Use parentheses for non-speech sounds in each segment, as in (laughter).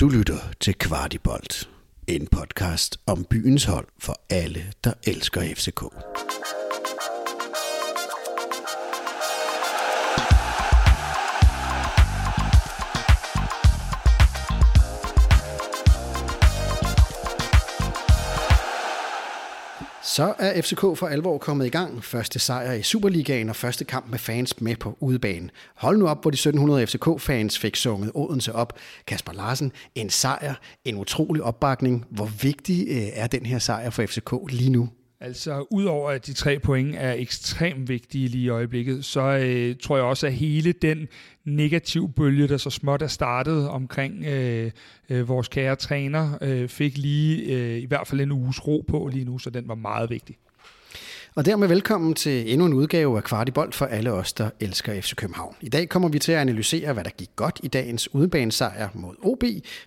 Du lytter til Kvartibolt, en podcast om byens hold for alle, der elsker FCK. Så er FCK for alvor kommet i gang. Første sejr i Superligaen og første kamp med fans med på udebane. Hold nu op, hvor de 1700 FCK-fans fik sunget Odense op. Kasper Larsen, en sejr, en utrolig opbakning. Hvor vigtig øh, er den her sejr for FCK lige nu? Altså, udover at de tre point er ekstremt vigtige lige i øjeblikket, så øh, tror jeg også, at hele den negativ bølge, der så småt er startet omkring øh, øh, vores kære træner, øh, fik lige øh, i hvert fald en uges ro på lige nu, så den var meget vigtig. Og dermed velkommen til endnu en udgave af Kvartibold for alle os, der elsker FC København. I dag kommer vi til at analysere, hvad der gik godt i dagens udebanesejr mod OB.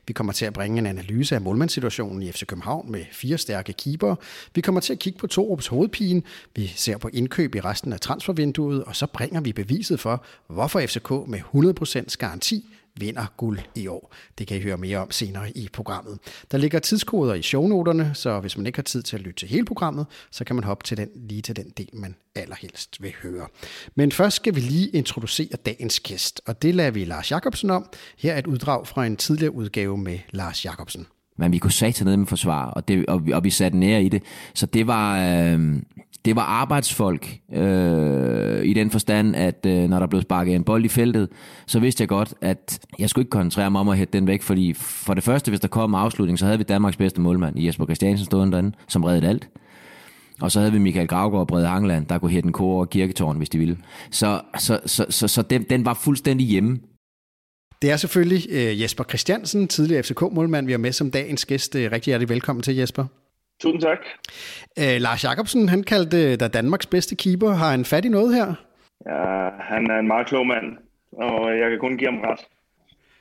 Vi kommer til at bringe en analyse af målmandssituationen i FC København med fire stærke keeper. Vi kommer til at kigge på Torups hovedpine. Vi ser på indkøb i resten af transfervinduet, og så bringer vi beviset for, hvorfor FCK med 100% garanti vinder guld i år. Det kan I høre mere om senere i programmet. Der ligger tidskoder i shownoterne, så hvis man ikke har tid til at lytte til hele programmet, så kan man hoppe til den, lige til den del, man allerhelst vil høre. Men først skal vi lige introducere dagens gæst, og det lader vi Lars Jakobsen om. Her er et uddrag fra en tidligere udgave med Lars Jakobsen. Men vi kunne satan ned med forsvar, og, det, og, vi, og vi satte nære i det. Så det var, øh, det var arbejdsfolk øh, i den forstand, at øh, når der blev sparket en bold i feltet, så vidste jeg godt, at jeg skulle ikke koncentrere mig om at hætte den væk, fordi for det første, hvis der kom afslutning, så havde vi Danmarks bedste målmand, Jesper Christiansen stående derinde, som reddede alt. Og så havde vi Michael Gravgaard og Brede Hangland, der kunne hætte en kor over kirketårn, hvis de ville. Så, så, så, så, så den, den var fuldstændig hjemme. Det er selvfølgelig øh, Jesper Christiansen, tidligere FCK-målmand, vi har med som dagens gæst. Øh, rigtig hjertelig velkommen til, Jesper. Tusind tak. Øh, Lars Jakobsen, han kaldte dig Danmarks bedste keeper. Har han fat i noget her? Ja, han er en meget klog mand, og jeg kan kun give ham ret.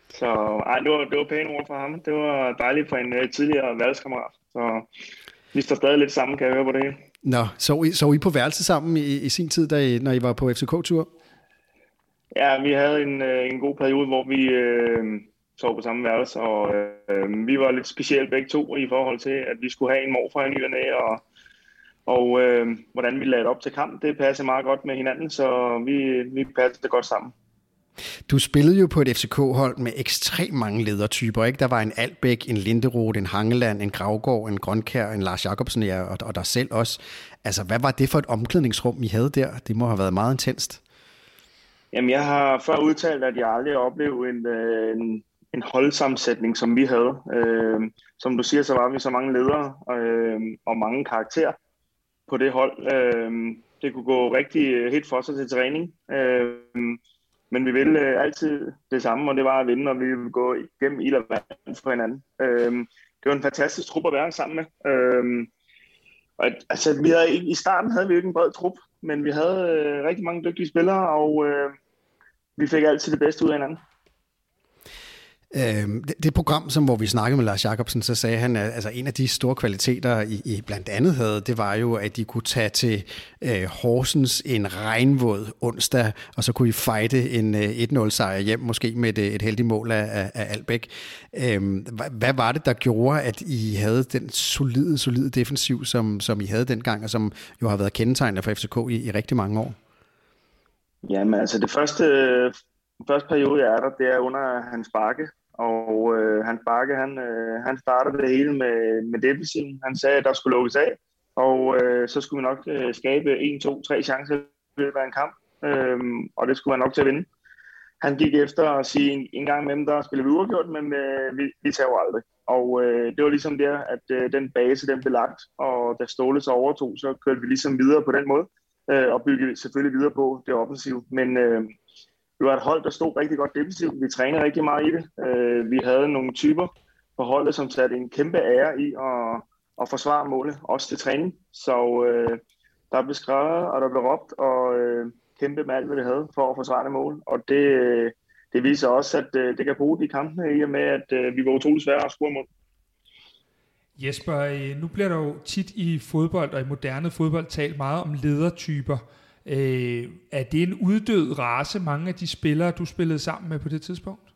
Så ej, det, var, det var pæne ord fra ham. Det var dejligt for en uh, tidligere værelseskammerat. Så vi står stadig lidt sammen, kan jeg høre på det hele. Nå, så I, så I på værelse sammen i, i sin tid, da I, når I var på FCK-tur? Ja, vi havde en, øh, en god periode, hvor vi øh, sov på samme værelse, og øh, vi var lidt specielt begge to i forhold til, at vi skulle have en morfar i ny og, og øh, hvordan vi lagde op til kamp, det passede meget godt med hinanden, så vi, vi passede godt sammen. Du spillede jo på et FCK-hold med ekstremt mange ledertyper, ikke? Der var en Albæk, en Linderoth, en Hangeland, en Gravgård, en Grønkær, en Lars Jacobsen ja, og, og dig selv også. Altså, hvad var det for et omklædningsrum, I havde der? Det må have været meget intenst. Jamen, jeg har før udtalt, at jeg aldrig har oplevet en, øh, en, en holdsammensætning, som vi havde. Øh, som du siger, så var vi så mange ledere øh, og mange karakterer på det hold. Øh, det kunne gå rigtig øh, helt for sig til træning. Øh, men vi ville øh, altid det samme, og det var at vinde, og vi ville gå igennem ild og vand for hinanden. Øh, det var en fantastisk trup at være sammen med. Øh, og, altså, vi havde, I starten havde vi jo ikke en bred trup, men vi havde øh, rigtig mange dygtige spillere, og øh, vi fik altid det bedste ud af hinanden. Øh, det, det program, som hvor vi snakkede med Lars Jacobsen, så sagde han, at altså, en af de store kvaliteter, I, I blandt andet havde, det var jo, at de kunne tage til øh, Horsens en regnvåd onsdag, og så kunne I fighte en øh, 1-0-sejr hjem, måske med et, øh, et heldigt mål af, af, af Albæk. Øh, hvad, hvad var det, der gjorde, at I havde den solide, solide defensiv, som, som I havde dengang, og som jo har været kendetegnet for FCK i, i rigtig mange år? Jamen altså, det første, øh, første periode, jeg er der, det er under hans bakke, og øh, Hans Bakke, han, øh, han startede det hele med, med defensiven. Han sagde, at der skulle lukkes af, og øh, så skulle vi nok øh, skabe en, to, tre chancer i løbet af en kamp, øh, og det skulle være nok til at vinde. Han gik efter at sige, en, en gang dem der spiller vi uafgjort, men øh, vi, vi tager aldrig. Og øh, det var ligesom der, at øh, den base, den blev lagt, og da Ståle så overtog, så kørte vi ligesom videre på den måde, øh, og byggede selvfølgelig videre på det offensive. Men øh, vi var et hold, der stod rigtig godt defensivt. Vi trænede rigtig meget i det. Øh, vi havde nogle typer på holdet, som satte en kæmpe ære i at, at forsvare målet, også til træning. Så øh, der blev skrevet, og der blev råbt, og øh, kæmpe med alt, hvad det havde for at forsvare det mål. Og det, øh, det viser også, at øh, det kan bruge de kampene i og med, at øh, vi var utrolig svære at score mål. Jesper, øh, nu bliver der jo tit i fodbold og i moderne fodbold talt meget om ledertyper. Øh, er det en uddød race, mange af de spillere, du spillede sammen med på det tidspunkt?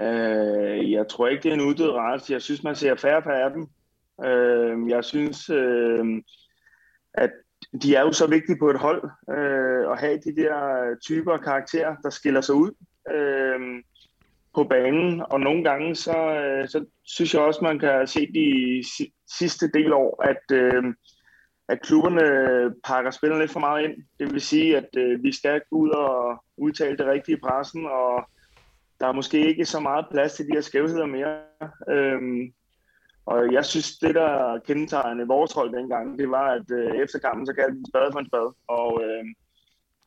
Øh, jeg tror ikke, det er en uddød race. Jeg synes, man ser færre på af dem. Øh, jeg synes, øh, at de er jo så vigtige på et hold, øh, at have de der typer og karakterer, der skiller sig ud øh, på banen. Og nogle gange, så, øh, så synes jeg også, man kan se de sidste del år, at, øh, at klubberne pakker spillerne lidt for meget ind. Det vil sige, at øh, vi skal gå ud og udtale det rigtige i pressen, og der er måske ikke så meget plads til de her skævheder mere. Øhm, og jeg synes, det der kendetegnede vores hold dengang, det var, at øh, efter kampen, så kaldte vi spade for en spade. Og, øh,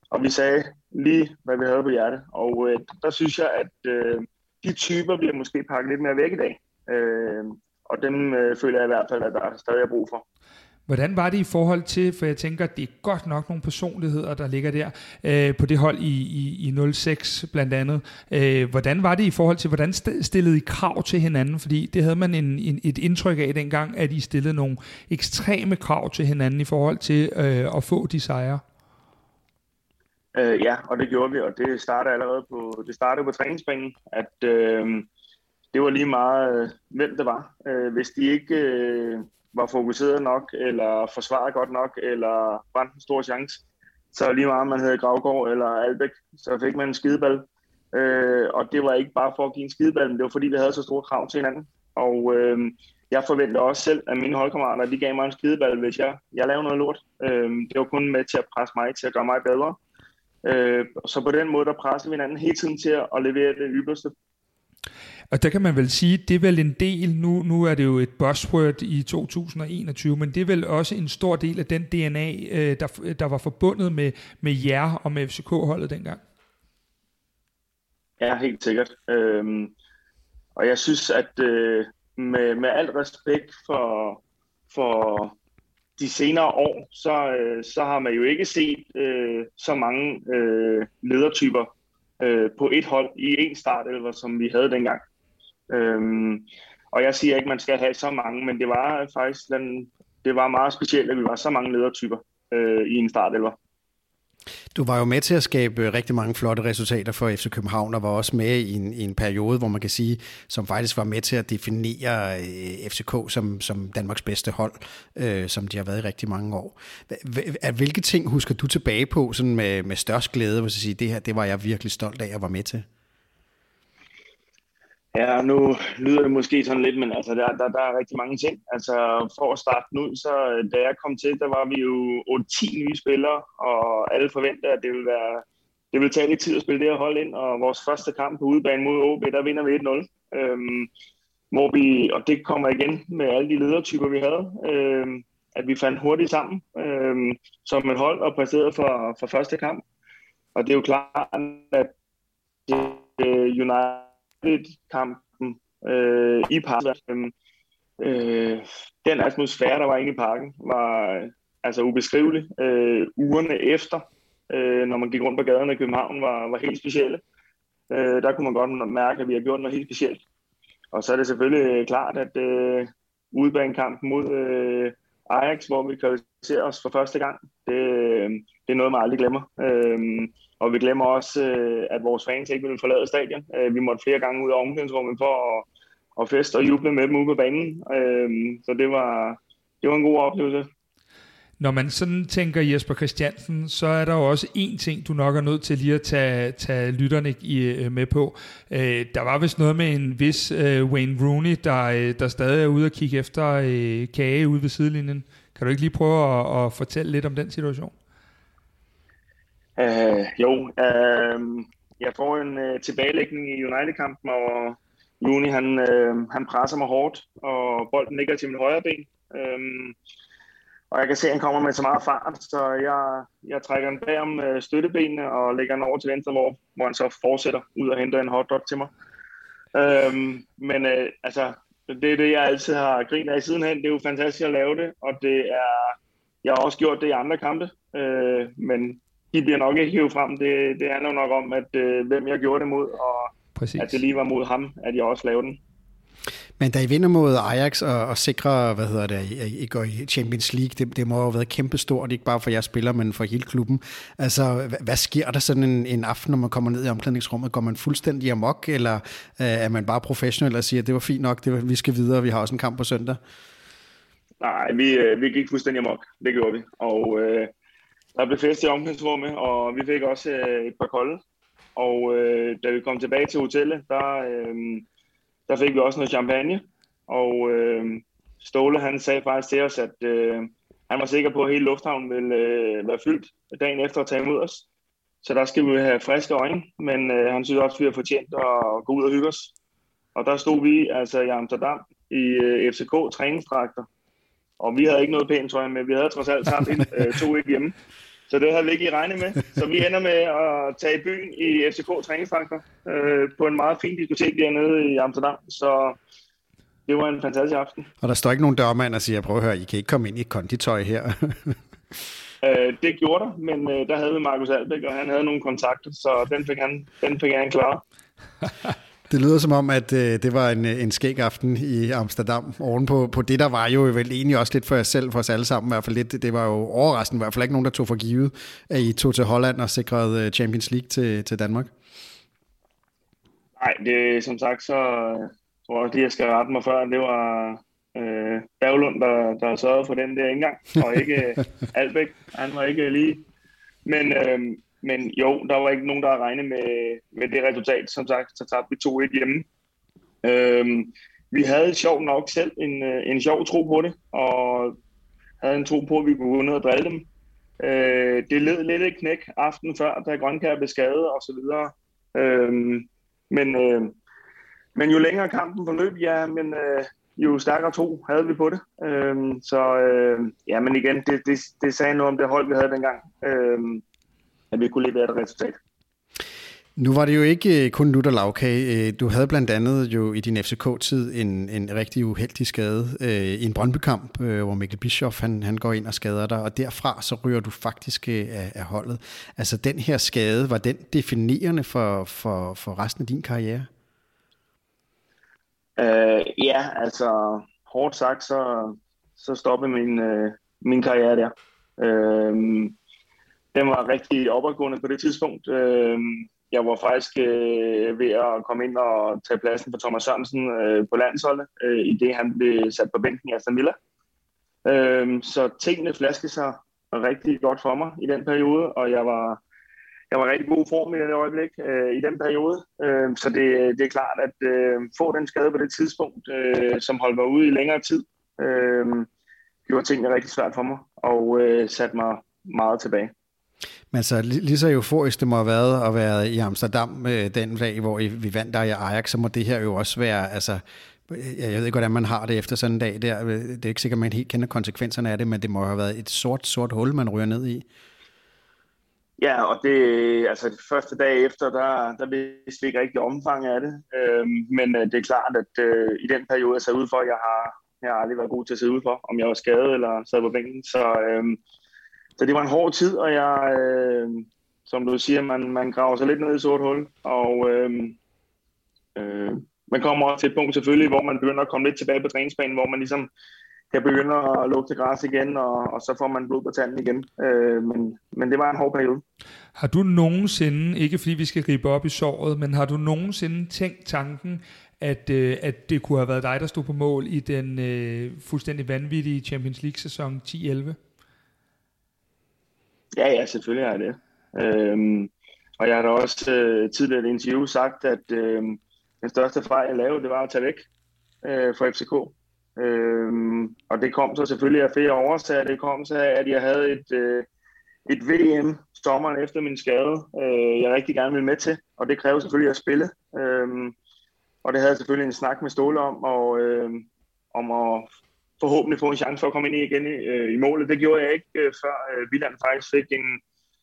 og vi sagde lige, hvad vi havde på hjertet. Og øh, der synes jeg, at øh, de typer bliver måske pakket lidt mere væk i dag. Øh, og dem øh, føler jeg i hvert fald, at der stadig er brug for. Hvordan var det i forhold til, for jeg tænker, det er godt nok nogle personligheder, der ligger der øh, på det hold i, i, i 06 blandt andet. Øh, hvordan var det i forhold til, hvordan stillede I krav til hinanden? Fordi det havde man en, en, et indtryk af dengang, at I stillede nogle ekstreme krav til hinanden i forhold til øh, at få de sejre. Øh, ja, og det gjorde vi, og det startede allerede på, det startede på træningsbanen, at øh, det var lige meget, øh, hvem det var. Øh, hvis de ikke... Øh, var fokuseret nok, eller forsvaret godt nok, eller brændte en stor chance. Så lige meget man havde Gravgaard eller Albæk, så fik man en skideball. Øh, og det var ikke bare for at give en skideball, men det var fordi, vi havde så store krav til hinanden. Og øh, jeg forventer også selv, at mine holdkammerater, de gav mig en skideball, hvis jeg, jeg lavede noget lort. Øh, det var kun med til at presse mig, til at gøre mig bedre. Øh, så på den måde, der presser vi hinanden hele tiden til at levere det ypperste. Og der kan man vel sige, det er vel en del, nu, nu er det jo et buzzword i 2021, men det er vel også en stor del af den DNA, øh, der, der var forbundet med, med jer og med FCK-holdet dengang. Ja, helt sikkert. Øhm, og jeg synes, at øh, med, med al respekt for, for de senere år, så, øh, så har man jo ikke set øh, så mange øh, ledertyper øh, på et hold i en start, eller som vi havde dengang. Øhm, og jeg siger ikke, at man skal have så mange, men det var faktisk den, det var meget specielt, at vi var så mange ledertyper øh, i en startelver. Du var jo med til at skabe øh, rigtig mange flotte resultater for FC København, og var også med i en, i en periode, hvor man kan sige, som faktisk var med til at definere øh, FCK som, som Danmarks bedste hold, øh, som de har været i rigtig mange år. Hvilke ting husker du tilbage på sådan med, med størst glæde, hvis jeg siger, det her det var jeg virkelig stolt af at være med til? Ja, nu lyder det måske sådan lidt, men altså, der, der, der er rigtig mange ting. Altså, for at starte nu, så øh, da jeg kom til, der var vi jo 8-10 nye spillere, og alle forventer, at det vil være det vil tage lidt tid at spille det her hold ind, og vores første kamp på udebane mod OB, der vinder vi 1-0. Øhm, hvor vi, og det kommer igen med alle de ledertyper, vi havde, øhm, at vi fandt hurtigt sammen øhm, som et hold og præsterede for, for første kamp. Og det er jo klart, at øh, United kampen øh, i parken. Øhm, øh, den atmosfære, der var inde i parken, var altså ubeskrivelig. Øh, ugerne efter, øh, når man gik rundt på gaderne i København, var, var helt specielle. Øh, der kunne man godt mærke, at vi har gjort noget helt specielt. Og så er det selvfølgelig øh, klart, at øh, udebanekampen mod øh, Ajax, hvor vi kvalificerer os for første gang, det, øh, det er noget, man aldrig glemmer. Øh, og vi glemmer også, øh, at vores fans ikke ville forlade stadion. Øh, vi måtte flere gange ud af omklædningsrummet for at, at feste og juble med dem ude på banen. Øh, så det var, det var en god oplevelse. Når man sådan tænker Jesper Christiansen, så er der jo også en ting, du nok er nødt til lige at tage, tage lytterne i, øh, med på. Øh, der var vist noget med en vis øh, Wayne Rooney, der, øh, der stadig er ude og kigge efter øh, kage ude ved sidelinjen. Kan du ikke lige prøve at, at fortælle lidt om den situation? Uh, jo, uh, jeg får en uh, tilbagelægning i United-kampen, og Juni han, uh, han presser mig hårdt, og bolden ligger til min højre ben. Um, og jeg kan se, at han kommer med så meget fart, så jeg, jeg trækker den bag om uh, støttebenene og lægger den over til venstre, hvor, hvor han så fortsætter ud og henter en hotdog til mig. Um, men uh, altså, det er det, jeg altid har grinet af sidenhen. Det er jo fantastisk at lave det, og det er, jeg har også gjort det i andre kampe, uh, men de bliver nok ikke hivet frem. Det, det handler nok om, at øh, hvem jeg gjorde det mod, og Præcis. at det lige var mod ham, at jeg også lavede den. Men da I vinder mod Ajax og, og sikrer, hvad hedder det, I, I går i Champions League, det, det må jo have været kæmpestort, ikke bare for jeres spillere, men for hele klubben. Altså, hvad, hvad sker der sådan en, en aften, når man kommer ned i omklædningsrummet? Går man fuldstændig amok, eller øh, er man bare professionel og siger, at det var fint nok, det var, vi skal videre, vi har også en kamp på søndag? Nej, vi, øh, vi gik fuldstændig amok. Det gjorde vi. Og øh, der blev fest i omklædningsrummet, og vi fik også øh, et par kolde. Og øh, da vi kom tilbage til hotellet, der, øh, der fik vi også noget champagne. Og øh, Ståle han sagde faktisk til os, at øh, han var sikker på, at hele lufthavnen ville øh, være fyldt dagen efter at tage imod os. Så der skal vi have friske øjne, men øh, han synes også, at vi har fortjent at gå ud og hygge os. Og der stod vi altså i Amsterdam i øh, FCK træningsdragter. Og vi havde ikke noget pænt tøj med, vi havde trods alt tabt øh, to ikke hjemme. Så det havde vi ikke regnet med. Så vi ender med at tage i byen i FCK træningsdragter øh, på en meget fin diskotek dernede i Amsterdam. Så det var en fantastisk aften. Og der står ikke nogen dørmand og siger, prøv at høre, I kan ikke komme ind i konditøj her. (laughs) øh, det gjorde der, men øh, der havde vi Markus Albæk, og han havde nogle kontakter, så den fik han, den fik han klaret. (laughs) Det lyder som om, at øh, det var en, en skæg aften i Amsterdam, oven på, på det, der var jo vel egentlig også lidt for jer selv, for os alle sammen i hvert fald lidt. Det var jo overraskende, i hvert fald ikke nogen, der tog for givet, at I tog til Holland og sikrede øh, Champions League til, til Danmark. Nej, det som sagt, så tror jeg også lige, jeg skal rette mig før, det var øh, Berglund, der, der sørgede for den der indgang, og ikke øh, (laughs) Albæk. Han var ikke lige... Men, øh, men jo, der var ikke nogen, der havde regnet med, med det resultat. Som sagt, så tabte vi 2-1 hjemme. Øhm, vi havde sjovt nok selv en, øh, en sjov tro på det, og havde en tro på, at vi kunne gå ned og drille dem. Øh, det led lidt et knæk aften før, da Grønkær blev skadet og så videre. Øhm, men, øh, men jo længere kampen forløb, ja, men øh, jo stærkere tro havde vi på det. Øh, så øh, ja, men igen, det, det, det sagde noget om det hold, vi havde dengang. Øh, at vi kunne levere et resultat. Nu var det jo ikke øh, kun Luther Lavkage. Øh, du havde blandt andet jo i din FCK-tid en, en rigtig uheldig skade øh, i en Brøndby-kamp, øh, hvor Mikkel Bischoff han, han går ind og skader dig, og derfra så ryger du faktisk øh, af, af holdet. Altså den her skade, var den definerende for, for, for resten af din karriere? Uh, ja, altså hårdt sagt, så, så stoppede min, uh, min karriere der. Uh, den var rigtig opadgående på det tidspunkt. Øh, jeg var faktisk øh, ved at komme ind og tage pladsen for Thomas Sørensen øh, på landsholdet, øh, i det han blev sat på bænken i Aston Villa. Øh, så tingene flaskede sig rigtig godt for mig i den periode, og jeg var, jeg var rigtig god form i det øjeblik øh, i den periode. Øh, så det, det er klart, at øh, få den skade på det tidspunkt, øh, som holdt mig ude i længere tid, øh, gjorde tingene rigtig svært for mig, og øh, satte mig meget tilbage. Men altså, så lige så euforisk det må have været at være i Amsterdam øh, den dag, hvor vi vandt der i Ajax, så må det her jo også være, altså, jeg ved ikke, hvordan man har det efter sådan en dag der. Det er ikke sikkert, man helt kender konsekvenserne af det, men det må have været et sort, sort hul, man ryger ned i. Ja, og det, altså de første dag efter, der, der vidste vi ikke rigtig omfanget af det. Øhm, men øh, det er klart, at øh, i den periode, jeg sad ude for, jeg har, jeg har aldrig været god til at sidde ude for, om jeg var skadet eller sad på bænken. Så, øhm, så det var en hård tid, og jeg, øh, som du siger, man, man graver sig lidt ned i sort hul, og øh, øh, man kommer også til et punkt selvfølgelig, hvor man begynder at komme lidt tilbage på træningsbanen, hvor man ligesom kan begynde at lukke til græs igen, og, og så får man blod på tanden igen. Øh, men, men det var en hård periode. Har du nogensinde, ikke fordi vi skal gribe op i såret, men har du nogensinde tænkt tanken, at, øh, at det kunne have været dig, der stod på mål i den øh, fuldstændig vanvittige Champions League-sæson 10-11? Ja, ja, selvfølgelig er det. Øhm, og jeg har da også øh, tidligere i et interview sagt, at øh, den største fejl, jeg lavede, det var at tage væk øh, fra FCK. Øhm, og det kom så selvfølgelig af flere årsager. Det kom så af, at jeg havde et, øh, et VM sommeren efter min skade, øh, jeg rigtig gerne ville med til. Og det kræver selvfølgelig at spille. Øhm, og det havde jeg selvfølgelig en snak med Ståle om, og, øh, om at forhåbentlig få en chance for at komme ind igen i, øh, i målet. Det gjorde jeg ikke, øh, før øh, Villand faktisk fik en,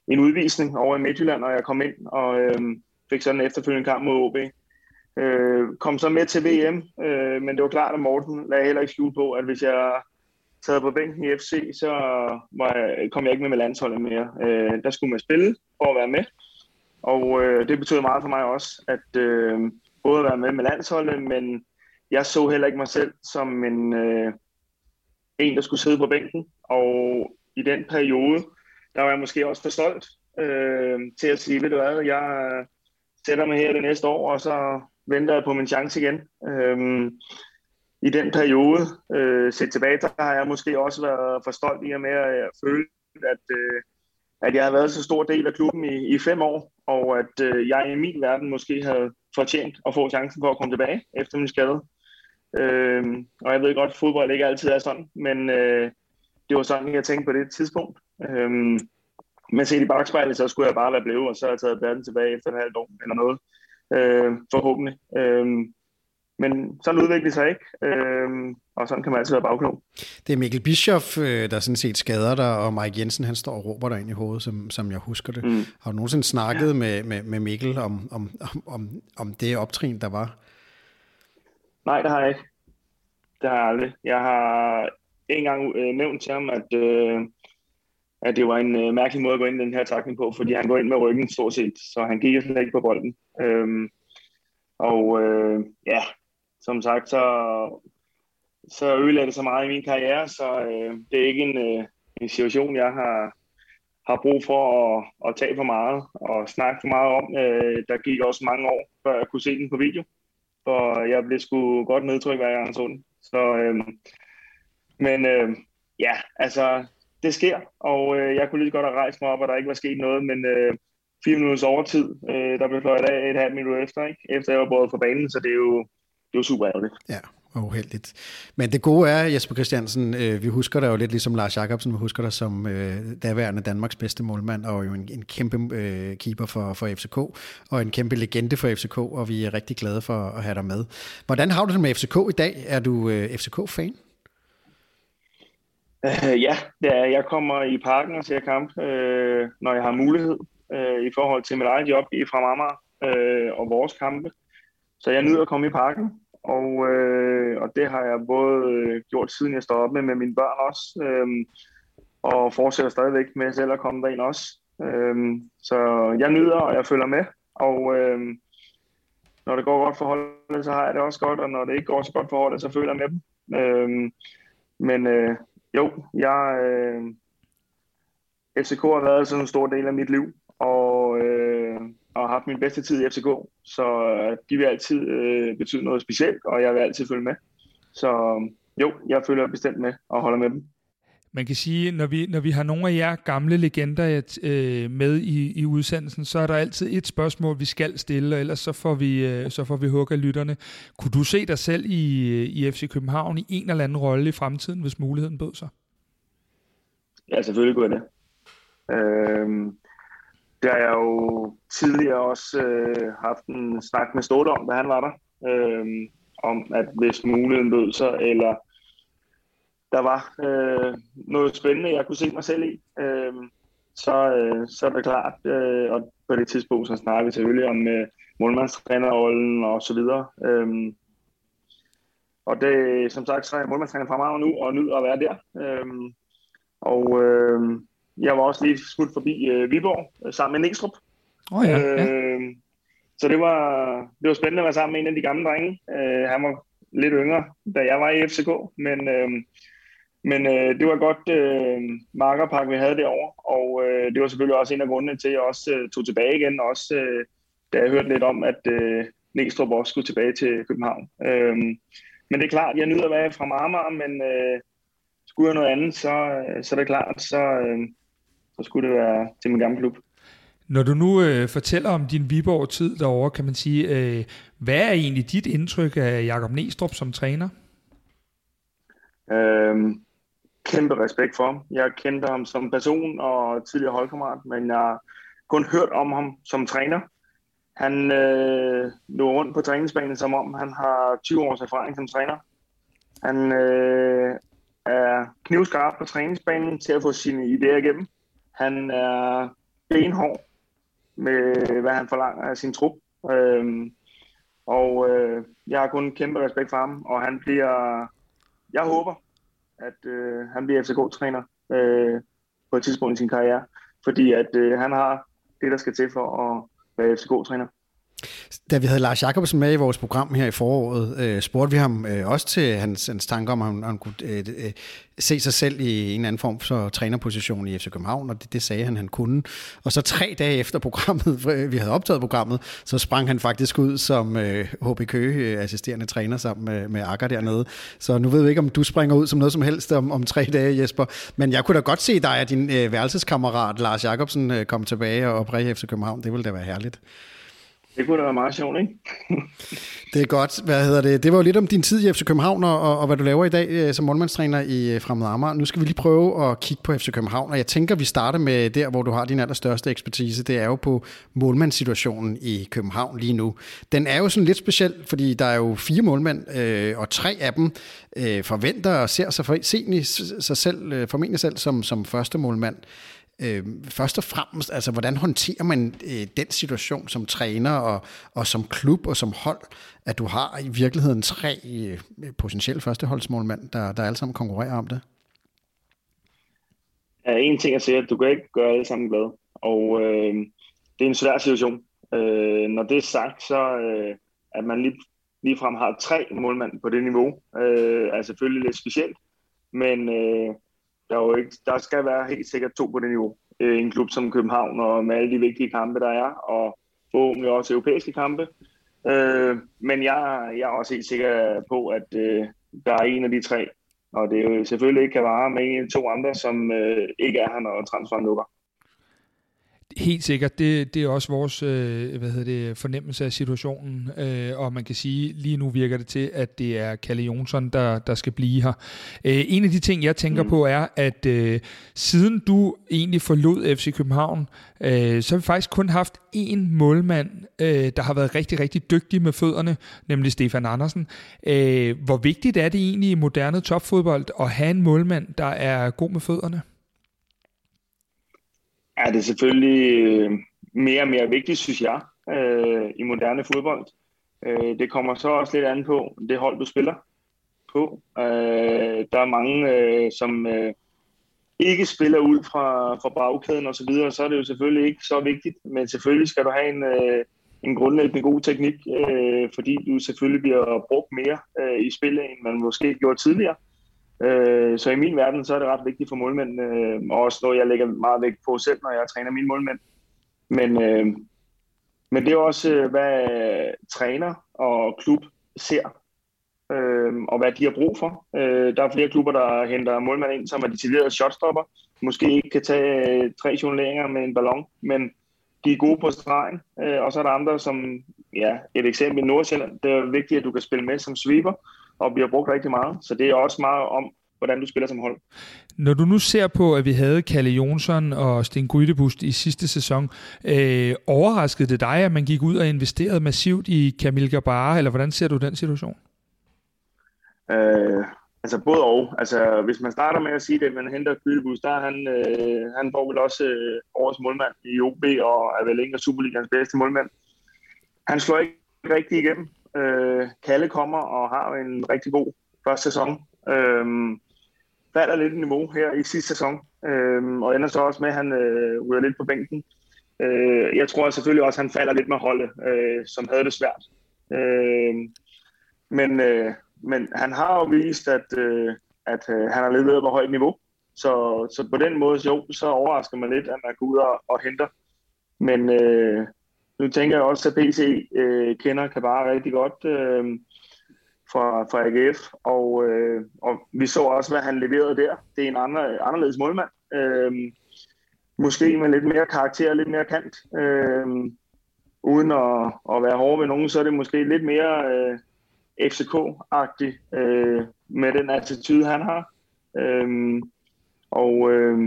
en udvisning over i Midtjylland, og jeg kom ind og øh, fik sådan en efterfølgende kamp mod OB. Øh, kom så med til VM, øh, men det var klart, at Morten lagde heller ikke skjul på, at hvis jeg sad på bænken i FC, så var jeg, kom jeg ikke med med landsholdet mere. Øh, der skulle man spille for at være med, og øh, det betød meget for mig også, at øh, både at være med med landsholdet, men jeg så heller ikke mig selv som en, øh, en, der skulle sidde på bænken. Og i den periode, der var jeg måske også for stolt øh, til at sige, ved du hvad, jeg øh, sætter mig her det næste år, og så venter jeg på min chance igen. Øh, I den periode, øh, set tilbage, der har jeg måske også været for stolt i og med at føle, at, øh, at jeg har været så stor del af klubben i, i fem år, og at øh, jeg i min verden måske havde fortjent at få chancen for at komme tilbage efter min skade. Øh, og jeg ved godt, at fodbold ikke altid er sådan, men øh, det var sådan, jeg tænkte på det tidspunkt. Øh, men set i bagspejlet, så skulle jeg bare være blevet, og så har jeg taget verden tilbage efter et halvt år eller noget. Øh, forhåbentlig. Øh, men sådan udvikler det sig ikke, øh, og sådan kan man altid være bagklog. Det er Mikkel Bischoff, øh, der sådan set skader dig, og Mike Jensen, han står og råber dig ind i hovedet, som, som jeg husker det. Mm. Har du nogensinde snakket ja. med, med, med Mikkel om, om, om, om det optrin, der var? Nej, det har jeg ikke. Det har jeg aldrig. Jeg har ikke engang øh, nævnt til ham, at, øh, at det var en øh, mærkelig måde at gå ind i den her takning på, fordi han går ind med ryggen stort set, så han gik slet ikke på bolden. Øhm, og øh, ja, som sagt, så, så ødelagde det så meget i min karriere, så øh, det er ikke en, øh, en situation, jeg har, har brug for at, at tage for meget og snakke for meget om. Øh, der gik også mange år, før jeg kunne se den på video, for jeg blev sgu godt nedtrykt, hver gang jeg så den. Så, øh, men øh, ja, altså, det sker, og øh, jeg kunne lige godt have rejst mig op, og der ikke var sket noget, men øh, fire minutters overtid, øh, der blev fløjet af et halvt minut efter, ikke? efter jeg var båret på banen, så det er jo, det er jo super ærgerligt. Ja, var uheldigt. Men det gode er, Jesper Christiansen, øh, vi husker dig jo lidt ligesom Lars Jakobsen, vi husker dig som øh, daværende Danmarks bedste målmand, og jo en, en kæmpe øh, keeper for, for FCK, og en kæmpe legende for FCK, og vi er rigtig glade for at have dig med. Hvordan har du det med FCK i dag? Er du øh, FCK-fan? Øh, ja, det er. Jeg kommer i parken og ser kamp, øh, når jeg har mulighed, øh, i forhold til mit eget job i fra Amager øh, og vores kampe. Så jeg nyder at komme i parken, og, øh, og det har jeg både øh, gjort siden jeg står op med, med mine børn også, øh, og fortsætter stadigvæk med selv at komme derind også. Øh, så jeg nyder, og jeg følger med, og øh, når det går godt for holdet, så har jeg det også godt, og når det ikke går så godt for holdet, så føler jeg med dem. Øh, men øh, jo, jeg, øh, FCK har været sådan en stor del af mit liv, og, øh, og har haft min bedste tid i FCK, så øh, de vil altid øh, betyde noget specielt, og jeg vil altid følge med. Så jo, jeg følger bestemt med og holder med dem. Man kan sige, når vi, når vi har nogle af jer gamle legender øh, med i, i udsendelsen, så er der altid et spørgsmål, vi skal stille, og ellers så får vi, øh, så får vi hugget lytterne. Kunne du se dig selv i, i FC København i en eller anden rolle i fremtiden, hvis muligheden bød sig? Ja, selvfølgelig kunne jeg det. Øhm, det har jeg jo tidligere også øh, haft en snak med Ståle om, da han var der. øh, om at hvis muligheden lød sig, eller der var øh, noget spændende, jeg kunne se mig selv i, øh, så, øh, så er det klart, øh, og på det tidspunkt så snakker vi selvfølgelig om øh, målmandstrænerrollen og så videre. Øh, og det, som sagt, så er jeg målmandstræner fra mig nu, og nyder at være der. Øh, og øh, jeg var også lige skudt forbi øh, Viborg øh, sammen med Næstrup. Oh ja, ja. Øh, så det var, det var spændende at være sammen med en af de gamle drenge. Øh, han var lidt yngre, da jeg var i FCK, men øh, men øh, det var godt øh, markerpakke, vi havde derovre, og øh, det var selvfølgelig også en af grundene til, at jeg også øh, tog tilbage igen, også øh, da jeg hørte lidt om, at øh, Næstrup også skulle tilbage til København. Øh, men det er klart, jeg nyder at være fra Marmar, men øh, skulle jeg noget andet, så, øh, så er det klart, så, øh, så skulle det være til min gamle klub. Når du nu øh, fortæller om din Viborg-tid derovre, kan man sige, øh, hvad er egentlig dit indtryk af Jakob Næstrup som træner? Øh, kæmpe respekt for ham. Jeg kendte ham som person og tidligere holdkammerat, men jeg har kun hørt om ham som træner. Han øh, lå rundt på træningsbanen, som om han har 20 års erfaring som træner. Han øh, er knivskarp på træningsbanen til at få sine idéer igennem. Han er benhård med, hvad han forlanger af sin trup. Øh, og øh, jeg har kun kæmpe respekt for ham, og han bliver, jeg håber, at øh, han bliver FCK-træner øh, på et tidspunkt i sin karriere, fordi at øh, han har det, der skal til for at være FCK-træner. Da vi havde Lars Jakobsen med i vores program her i foråret, øh, spurgte vi ham øh, også til hans, hans tanker om, at han, han kunne øh, øh, se sig selv i en eller anden form for trænerposition i FC København, og det, det sagde han, han kunne. Og så tre dage efter programmet, (laughs) øh, vi havde optaget programmet, så sprang han faktisk ud som øh, HB Køge øh, assisterende træner sammen med, med Akker dernede. Så nu ved vi ikke, om du springer ud som noget som helst om, om tre dage, Jesper. Men jeg kunne da godt se dig, at din øh, værelseskammerat Lars Jakobsen øh, komme tilbage og præge FC København. Det ville da være herligt. Det kunne da være meget sjovt, ikke? det er godt. Hvad hedder det? Det var jo lidt om din tid i FC København, og, og hvad du laver i dag øh, som målmandstræner i øh, Fremad Amager. Nu skal vi lige prøve at kigge på FC København, og jeg tænker, vi starter med der, hvor du har din allerstørste ekspertise. Det er jo på målmandssituationen i København lige nu. Den er jo sådan lidt speciel, fordi der er jo fire målmænd, øh, og tre af dem øh, forventer og ser sig, for, sig selv, øh, formentlig selv som, som første målmand. Øh, først og fremmest, altså hvordan håndterer man øh, den situation som træner og, og som klub og som hold, at du har i virkeligheden tre øh, potentielle førsteholdsmålmænd, der, der alle sammen konkurrerer om det? Ja, en ting er sige, at du kan ikke gøre alle sammen glade, og øh, det er en svær situation. Øh, når det er sagt, så øh, at man lige, ligefrem har tre målmænd på det niveau, øh, er selvfølgelig lidt specielt, men øh, der, er jo ikke, der skal være helt sikkert to på det niveau. Øh, en klub som København, og med alle de vigtige kampe, der er, og forhåbentlig også europæiske kampe. Øh, men jeg, jeg er også helt sikker på, at øh, der er en af de tre, og det er jo selvfølgelig ikke kan vare med en eller to andre, som øh, ikke er her, når transferen lukker. Helt sikkert. Det, det er også vores øh, hvad hedder det, fornemmelse af situationen. Øh, og man kan sige, lige nu virker det til, at det er Kalle Jonsson, der, der skal blive her. Øh, en af de ting, jeg tænker mm. på, er, at øh, siden du egentlig forlod FC København, øh, så har vi faktisk kun haft én målmand, øh, der har været rigtig, rigtig dygtig med fødderne, nemlig Stefan Andersen. Øh, hvor vigtigt er det egentlig i moderne topfodbold at have en målmand, der er god med fødderne? Er det selvfølgelig øh, mere og mere vigtigt, synes jeg, øh, i moderne fodbold. Øh, det kommer så også lidt an på det hold, du spiller på. Øh, der er mange, øh, som øh, ikke spiller ud fra, fra bagkæden og så videre, så er det jo selvfølgelig ikke så vigtigt, men selvfølgelig skal du have en, øh, en grundlæggende god teknik, øh, fordi du selvfølgelig bliver brugt mere øh, i spillet, end man måske gjorde tidligere. Øh, så i min verden, så er det ret vigtigt for målmænd, øh, og også noget, jeg lægger meget vægt på selv, når jeg træner mine målmænd. Men, øh, men det er også, øh, hvad træner og klub ser, øh, og hvad de har brug for. Øh, der er flere klubber, der henter målmænd ind, som er decideret shotstopper. Måske ikke kan tage øh, tre jongleringer med en ballon, men de er gode på stregen. Øh, og så er der andre, som, ja, et eksempel i Nordsjælland, det er vigtigt, at du kan spille med som sweeper, og bliver brugt rigtig meget. Så det er også meget om, hvordan du spiller som hold. Når du nu ser på, at vi havde Kalle Jonsson og Sten Grydebust i sidste sæson, øh, overraskede det dig, at man gik ud og investerede massivt i Kamil Gabara, eller hvordan ser du den situation? Øh, altså både og. Altså, hvis man starter med at sige det, at man henter Grydebust, der er han, øh, han får vel også øh, årets målmand i OB, og er vel en af Superligans bedste målmand. Han slår ikke rigtig igennem. Øh, Kalle kommer og har en rigtig god første sæson. Øh, falder lidt i niveau her i sidste sæson, øh, og ender så også med, at han øh, ryger lidt på bænken. Øh, jeg tror selvfølgelig også, at han falder lidt med holdet, øh, som havde det svært. Øh, men, øh, men han har jo vist, at, øh, at øh, han har leveret på højt niveau. Så, så på den måde, jo, så overrasker man lidt, at man går ud og, og henter. Men øh, nu tænker jeg også, at PC øh, kender bare rigtig godt øh, fra, fra AGF, og, øh, og vi så også, hvad han leverede der. Det er en andre, anderledes målmand. Øh, måske med lidt mere karakter, lidt mere kant. Øh, uden at, at være hård ved nogen, så er det måske lidt mere øh, FCK-agtigt øh, med den attitude, han har. Øh, og, øh,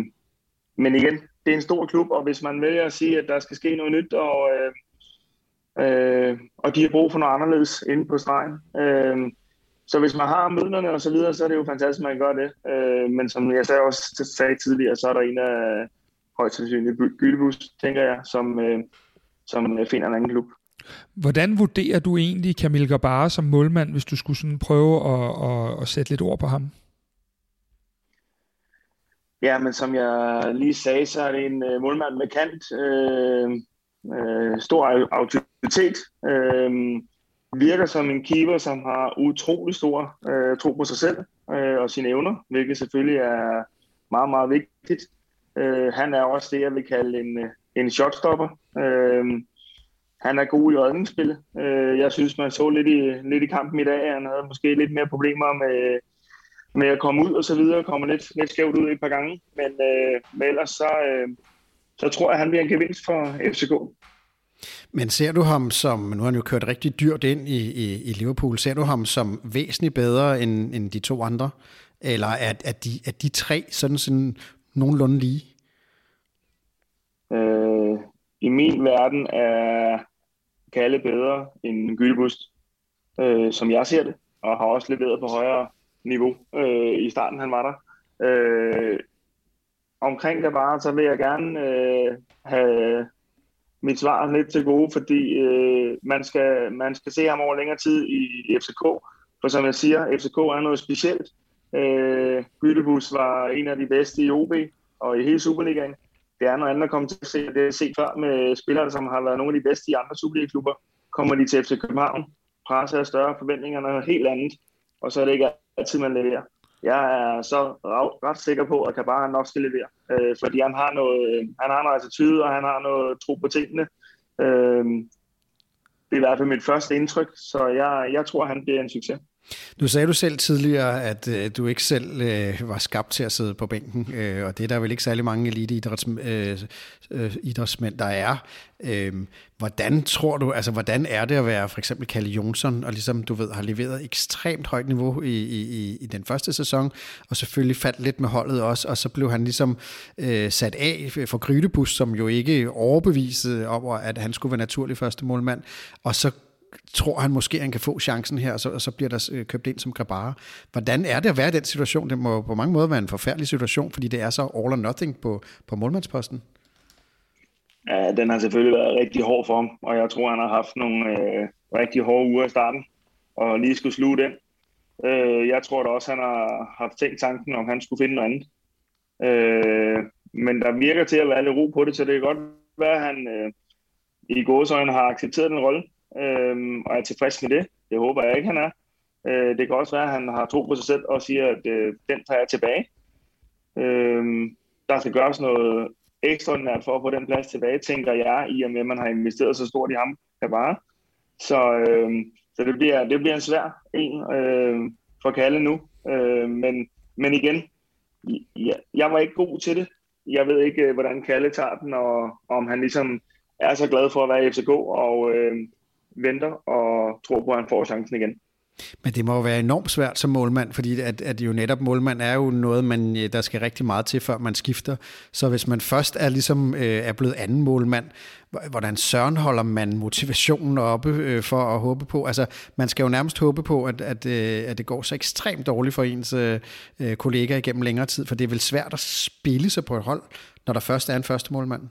men igen, det er en stor klub, og hvis man vælger at sige, at der skal ske noget nyt, og, øh, øh, og de har brug for noget anderledes inde på stregen. Øh, så hvis man har midlerne og så videre, så er det jo fantastisk, at man gør det. Øh, men som jeg sagde også sagde tidligere, så er der en af højst sandsynligt Gyldebus, tænker jeg, som, øh, som finder en anden klub. Hvordan vurderer du egentlig Kamil Gabara som målmand, hvis du skulle sådan prøve at, at, at sætte lidt ord på ham? Ja, men som jeg lige sagde, så er det en uh, målmand med kant. Uh, øh, stor autoritet. Øh, virker som en keeper, som har utrolig stor øh, tro på sig selv øh, og sine evner, hvilket selvfølgelig er meget, meget vigtigt. Øh, han er også det, jeg vil kalde en, øh, en shotstopper. Øh, han er god i redningsspil. Øh, jeg synes, man så lidt i, lidt i kampen i dag, han havde måske lidt mere problemer med, med at komme ud og så videre, kommer lidt, lidt skævt ud et par gange, men, øh, men ellers så, øh, så tror jeg, han bliver en gevinst for FCK. Men ser du ham som, nu har han jo kørt rigtig dyrt ind i, i, i Liverpool, ser du ham som væsentligt bedre end, end de to andre? Eller er, er, de, er de tre sådan, sådan nogenlunde lige? Øh, I min verden er Kalle bedre end Gyllebust, øh, som jeg ser det, og har også leveret på højere niveau øh, i starten, han var der. Øh, omkring det bare, så vil jeg gerne øh, have mit svar lidt til gode, fordi øh, man, skal, man skal se ham over længere tid i, i FCK. For som jeg siger, FCK er noget specielt. Øh, Gyllebus var en af de bedste i OB og i hele Superligaen. Det er noget andet at komme til at se. Det er set før med spillere, som har været nogle af de bedste i andre Superliga-klubber. Kommer de til FC København, presser er større, forventningerne er helt andet, og så er det ikke altid, man leverer. Jeg er så ret sikker på, at Kabar nok skal levere, øh, fordi han har, noget, øh, han har noget attitude, og han har noget tro på tingene. Øh, det er i hvert fald mit første indtryk, så jeg, jeg tror, han bliver en succes. Nu sagde du selv tidligere, at øh, du ikke selv øh, var skabt til at sidde på bænken, øh, og det er der vel ikke særlig mange eliteidrætsmænd, øh, øh, idrætsmænd, der er. Øh, hvordan tror du, altså hvordan er det at være for eksempel Kalle Jonsson, og ligesom du ved, har leveret ekstremt højt niveau i, i, i den første sæson, og selvfølgelig faldt lidt med holdet også, og så blev han ligesom øh, sat af for Grydebus, som jo ikke overbevisede om, at han skulle være naturlig første målmand, og så tror han måske, han kan få chancen her, og så, og så bliver der øh, købt ind som Grabara. Hvordan er det at være i den situation? Det må på mange måder være en forfærdelig situation, fordi det er så all or nothing på, på målmandsposten. Ja, den har selvfølgelig været rigtig hård for ham, og jeg tror, han har haft nogle øh, rigtig hårde uger i starten, og lige skulle sluge den. Øh, jeg tror da også, han har haft tænkt tanken, om han skulle finde noget andet. Øh, men der virker til at være lidt ro på det, så det kan godt være, at han øh, i gåsøjne har accepteret den rolle, øh, og er tilfreds med det. Det håber jeg ikke, han er. Øh, det kan også være, at han har tro på sig selv og siger, at øh, den tager jeg tilbage. Øh, der skal gøres noget ekstraordinært for at få den plads tilbage, tænker jeg, i og med, at man har investeret så stort i ham, kan bare. Så, øh, så det, bliver, det bliver en svær en øh, for Kalle nu. Øh, men, men igen, jeg, jeg var ikke god til det. Jeg ved ikke, øh, hvordan Kalle tager den, og om han ligesom er så glad for at være i FCK, og øh, venter og tror på, at han får chancen igen. Men det må jo være enormt svært som målmand, fordi at, at jo netop målmand er jo noget, man, øh, der skal rigtig meget til, før man skifter. Så hvis man først er ligesom øh, er blevet anden målmand, hvordan søren holder man motivationen oppe øh, for at håbe på? Altså, man skal jo nærmest håbe på, at, at, øh, at det går så ekstremt dårligt for ens øh, kollegaer igennem længere tid, for det er vel svært at spille sig på et hold, når der først er en første målmand.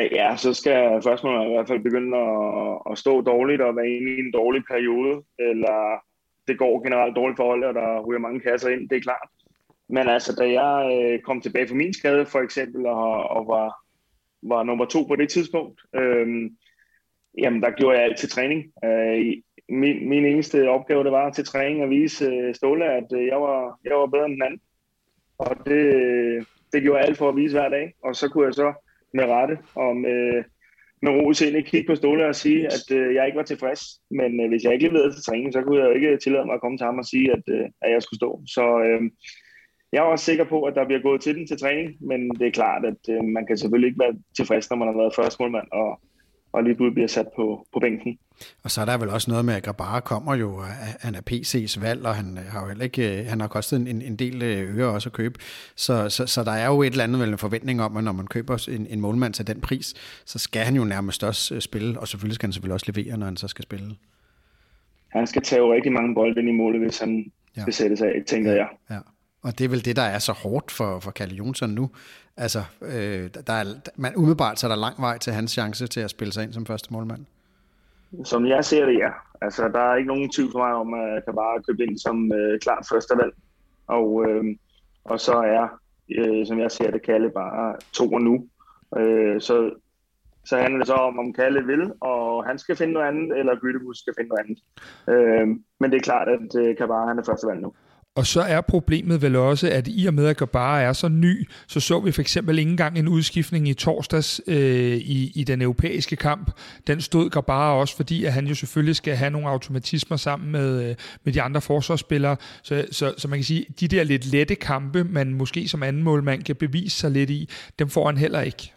Øh, ja, så skal førstemålet i hvert fald begynde at, at stå dårligt og være inde i en dårlig periode, eller det går generelt dårligt for holdet, og der ryger mange kasser ind, det er klart. Men altså, da jeg øh, kom tilbage fra min skade, for eksempel, og, og var, var nummer to på det tidspunkt, øh, jamen der gjorde jeg altid træning. Øh, min, min eneste opgave, det var til træning at vise øh, Ståle, at øh, jeg, var, jeg var bedre end den anden. Og det, øh, det gjorde jeg alt for at vise hver dag, og så kunne jeg så med rette og med, med ro i sindet kigge på Ståle og sige, at øh, jeg ikke var tilfreds. Men øh, hvis jeg ikke leverede til træning, så kunne jeg jo ikke tillade mig at komme til ham og sige, at, øh, at jeg skulle stå. Så øh, jeg er også sikker på, at der bliver gået til den til træning, men det er klart, at øh, man kan selvfølgelig ikke være tilfreds, når man har været første målmand og, og lige pludselig bliver sat på, på bænken. Og så er der vel også noget med, at Grabara kommer jo, han er PC's valg, og han har jo heller ikke, han har kostet en, en del øh, øre også at købe. Så, så, så der er jo et eller andet vel en forventning om, at når man køber en, en målmand til den pris, så skal han jo nærmest også øh, spille, og selvfølgelig skal han selvfølgelig også levere, når han så skal spille. Han skal tage rigtig mange bolde ind i målet, hvis han ja. skal sættes af, tænker ja. jeg. Ja. Og det er vel det, der er så hårdt for, for Kalle Jonsson nu. Altså, øh, der er, man, umiddelbart så er der lang vej til hans chance til at spille sig ind som første målmand. Som jeg ser det, ja. Altså, der er ikke nogen tvivl for mig om, at jeg kan bare købe ind som øh, klart første valg. Og, øh, og så er, øh, som jeg ser det, Kalle bare to og nu. Øh, så så handler det så om, om Kalle vil, og han skal finde noget andet, eller Gyttebus skal finde noget andet. Øh, men det er klart, at øh, Kabar han er første valg nu. Og så er problemet vel også, at i og med, at Gabara er så ny, så så vi for eksempel ikke engang en udskiftning i torsdags øh, i, i den europæiske kamp. Den stod Gabara også, fordi at han jo selvfølgelig skal have nogle automatismer sammen med, øh, med de andre forsvarsspillere. Så, så, så man kan sige, de der lidt lette kampe, man måske som anden målmand kan bevise sig lidt i, dem får han heller ikke.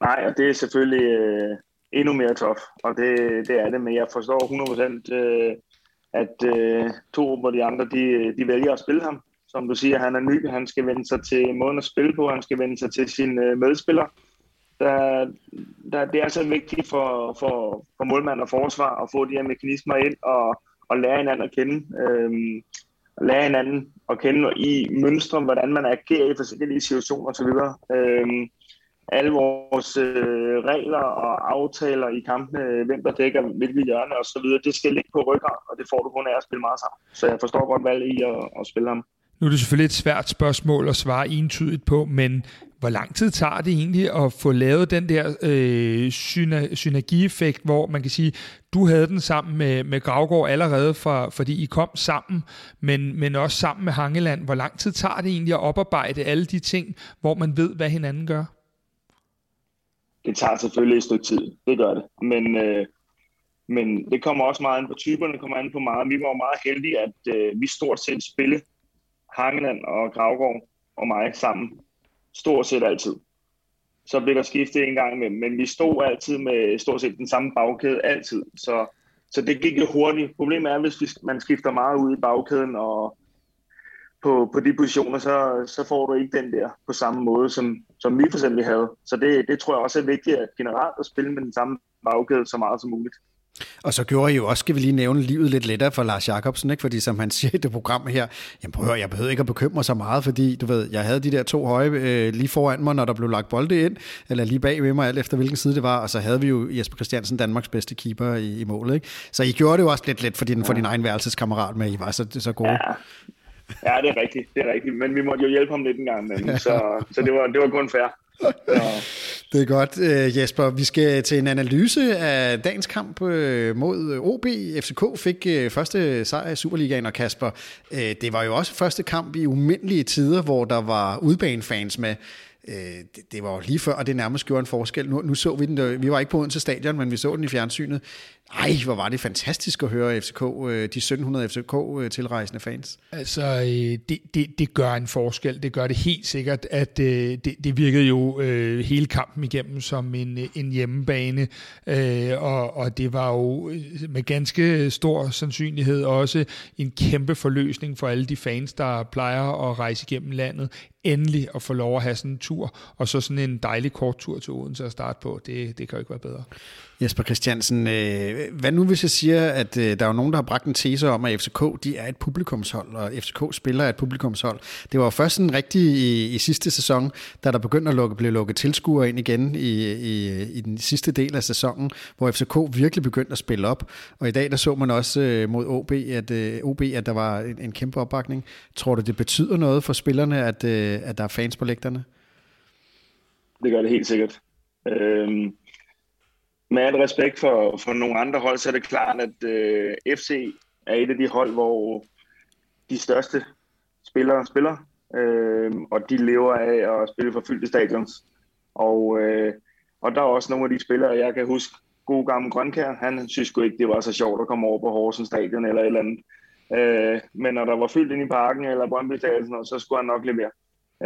Nej, og det er selvfølgelig øh, endnu mere tof, og det, det er det, men jeg forstår 100% øh, at øh, to og de andre, de, de vælger at spille ham. Som du siger, han er ny, han skal vende sig til måden at spille på, han skal vende sig til sine øh, medspillere. Der, der, det er så vigtigt for, for, for målmand og forsvar at få de her mekanismer ind og, og lære hinanden at kende. Øh, lære hinanden at kende i mønstre, hvordan man agerer i forskellige situationer osv. Øh, alle vores øh, regler og aftaler i kampene, øh, hvem der dækker hvilke hjørne og så videre, det skal ligge på ryggen, og det får du kun af at spille meget sammen. Så jeg forstår godt valget i at, at spille ham. Nu er det selvfølgelig et svært spørgsmål at svare entydigt på, men hvor lang tid tager det egentlig at få lavet den der øh, syner, synergieffekt, hvor man kan sige, du havde den sammen med, med Gravgaard allerede, for, fordi I kom sammen, men, men også sammen med Hangeland. Hvor lang tid tager det egentlig at oparbejde alle de ting, hvor man ved, hvad hinanden gør? Det tager selvfølgelig et stykke tid. Det gør det. Men, øh, men det kommer også meget an på typerne, det kommer an på meget. Vi var meget heldige, at øh, vi stort set spillede Hangeland og Gravgaard og mig sammen. Stort set altid. Så blev der skiftet en gang med, men vi stod altid med stort set den samme bagkæde, altid. Så, så det gik jo hurtigt. Problemet er, hvis man skifter meget ud i bagkæden, og på, på de positioner, så, så får du ikke den der på samme måde, som, som vi for eksempel havde. Så det, det tror jeg også er vigtigt at generelt at spille med den samme bagkæde så meget som muligt. Og så gjorde I jo også, skal vi lige nævne, livet lidt lettere for Lars Jakobsen, ikke? fordi som han (laughs) siger i det program her, jamen prøv jeg behøver ikke at bekymre så meget, fordi du ved, jeg havde de der to høje øh, lige foran mig, når der blev lagt bolde ind, eller lige bag ved mig, alt efter hvilken side det var, og så havde vi jo Jesper Christiansen, Danmarks bedste keeper i, i målet. Ikke? Så I gjorde det jo også lidt let for din, for din egen værelseskammerat med, I var så, så gode. Ja. Ja, det er rigtigt, det er rigtigt. Men vi måtte jo hjælpe ham lidt en gang imellem, så, så det, var, det var kun fair. Så. Det er godt, øh, Jesper. Vi skal til en analyse af dagens kamp øh, mod OB. FCK fik øh, første sejr i Superligaen, og Kasper, det var jo også første kamp i umindelige tider, hvor der var udbanefans med. Det, var lige før, og det nærmest gjorde en forskel. Nu, nu så vi den, vi var ikke på Odense Stadion, men vi så den i fjernsynet. Ej, hvor var det fantastisk at høre FCK, øh, de 1700 FCK-tilrejsende øh, fans. Altså, øh, det, det, det gør en forskel. Det gør det helt sikkert, at det, det virkede jo hele kampen igennem som en, en hjemmebane, og, og det var jo med ganske stor sandsynlighed også en kæmpe forløsning for alle de fans, der plejer at rejse igennem landet. Endelig at få lov at have sådan en tur, og så sådan en dejlig kort tur til Odense at starte på. Det, det kan jo ikke være bedre. Jesper Christiansen, øh, hvad nu hvis jeg siger, at øh, der er nogen, der har bragt en tese om, at FCK de er et publikumshold, og FCK spiller et publikumshold. Det var først en rigtig i, i sidste sæson, da der begyndte at lukke, blive lukket tilskuere ind igen i, i, i den sidste del af sæsonen, hvor FCK virkelig begyndte at spille op. Og i dag der så man også øh, mod OB, at, øh, OB, at der var en, en kæmpe opbakning. Tror du, det betyder noget for spillerne, at, øh, at der er fans på lægterne? Det gør det helt sikkert. Øhm med al respekt for, for nogle andre hold, så er det klart, at øh, FC er et af de hold, hvor de største spillere spiller, øh, og de lever af at spille for fyldte stadions. Og, øh, og der er også nogle af de spillere, jeg kan huske, god gammel Grønkær, han synes jo ikke, det var så sjovt at komme over på Horsens stadion eller et eller andet. Øh, men når der var fyldt ind i parken eller Brøndby Stadion, så skulle han nok levere.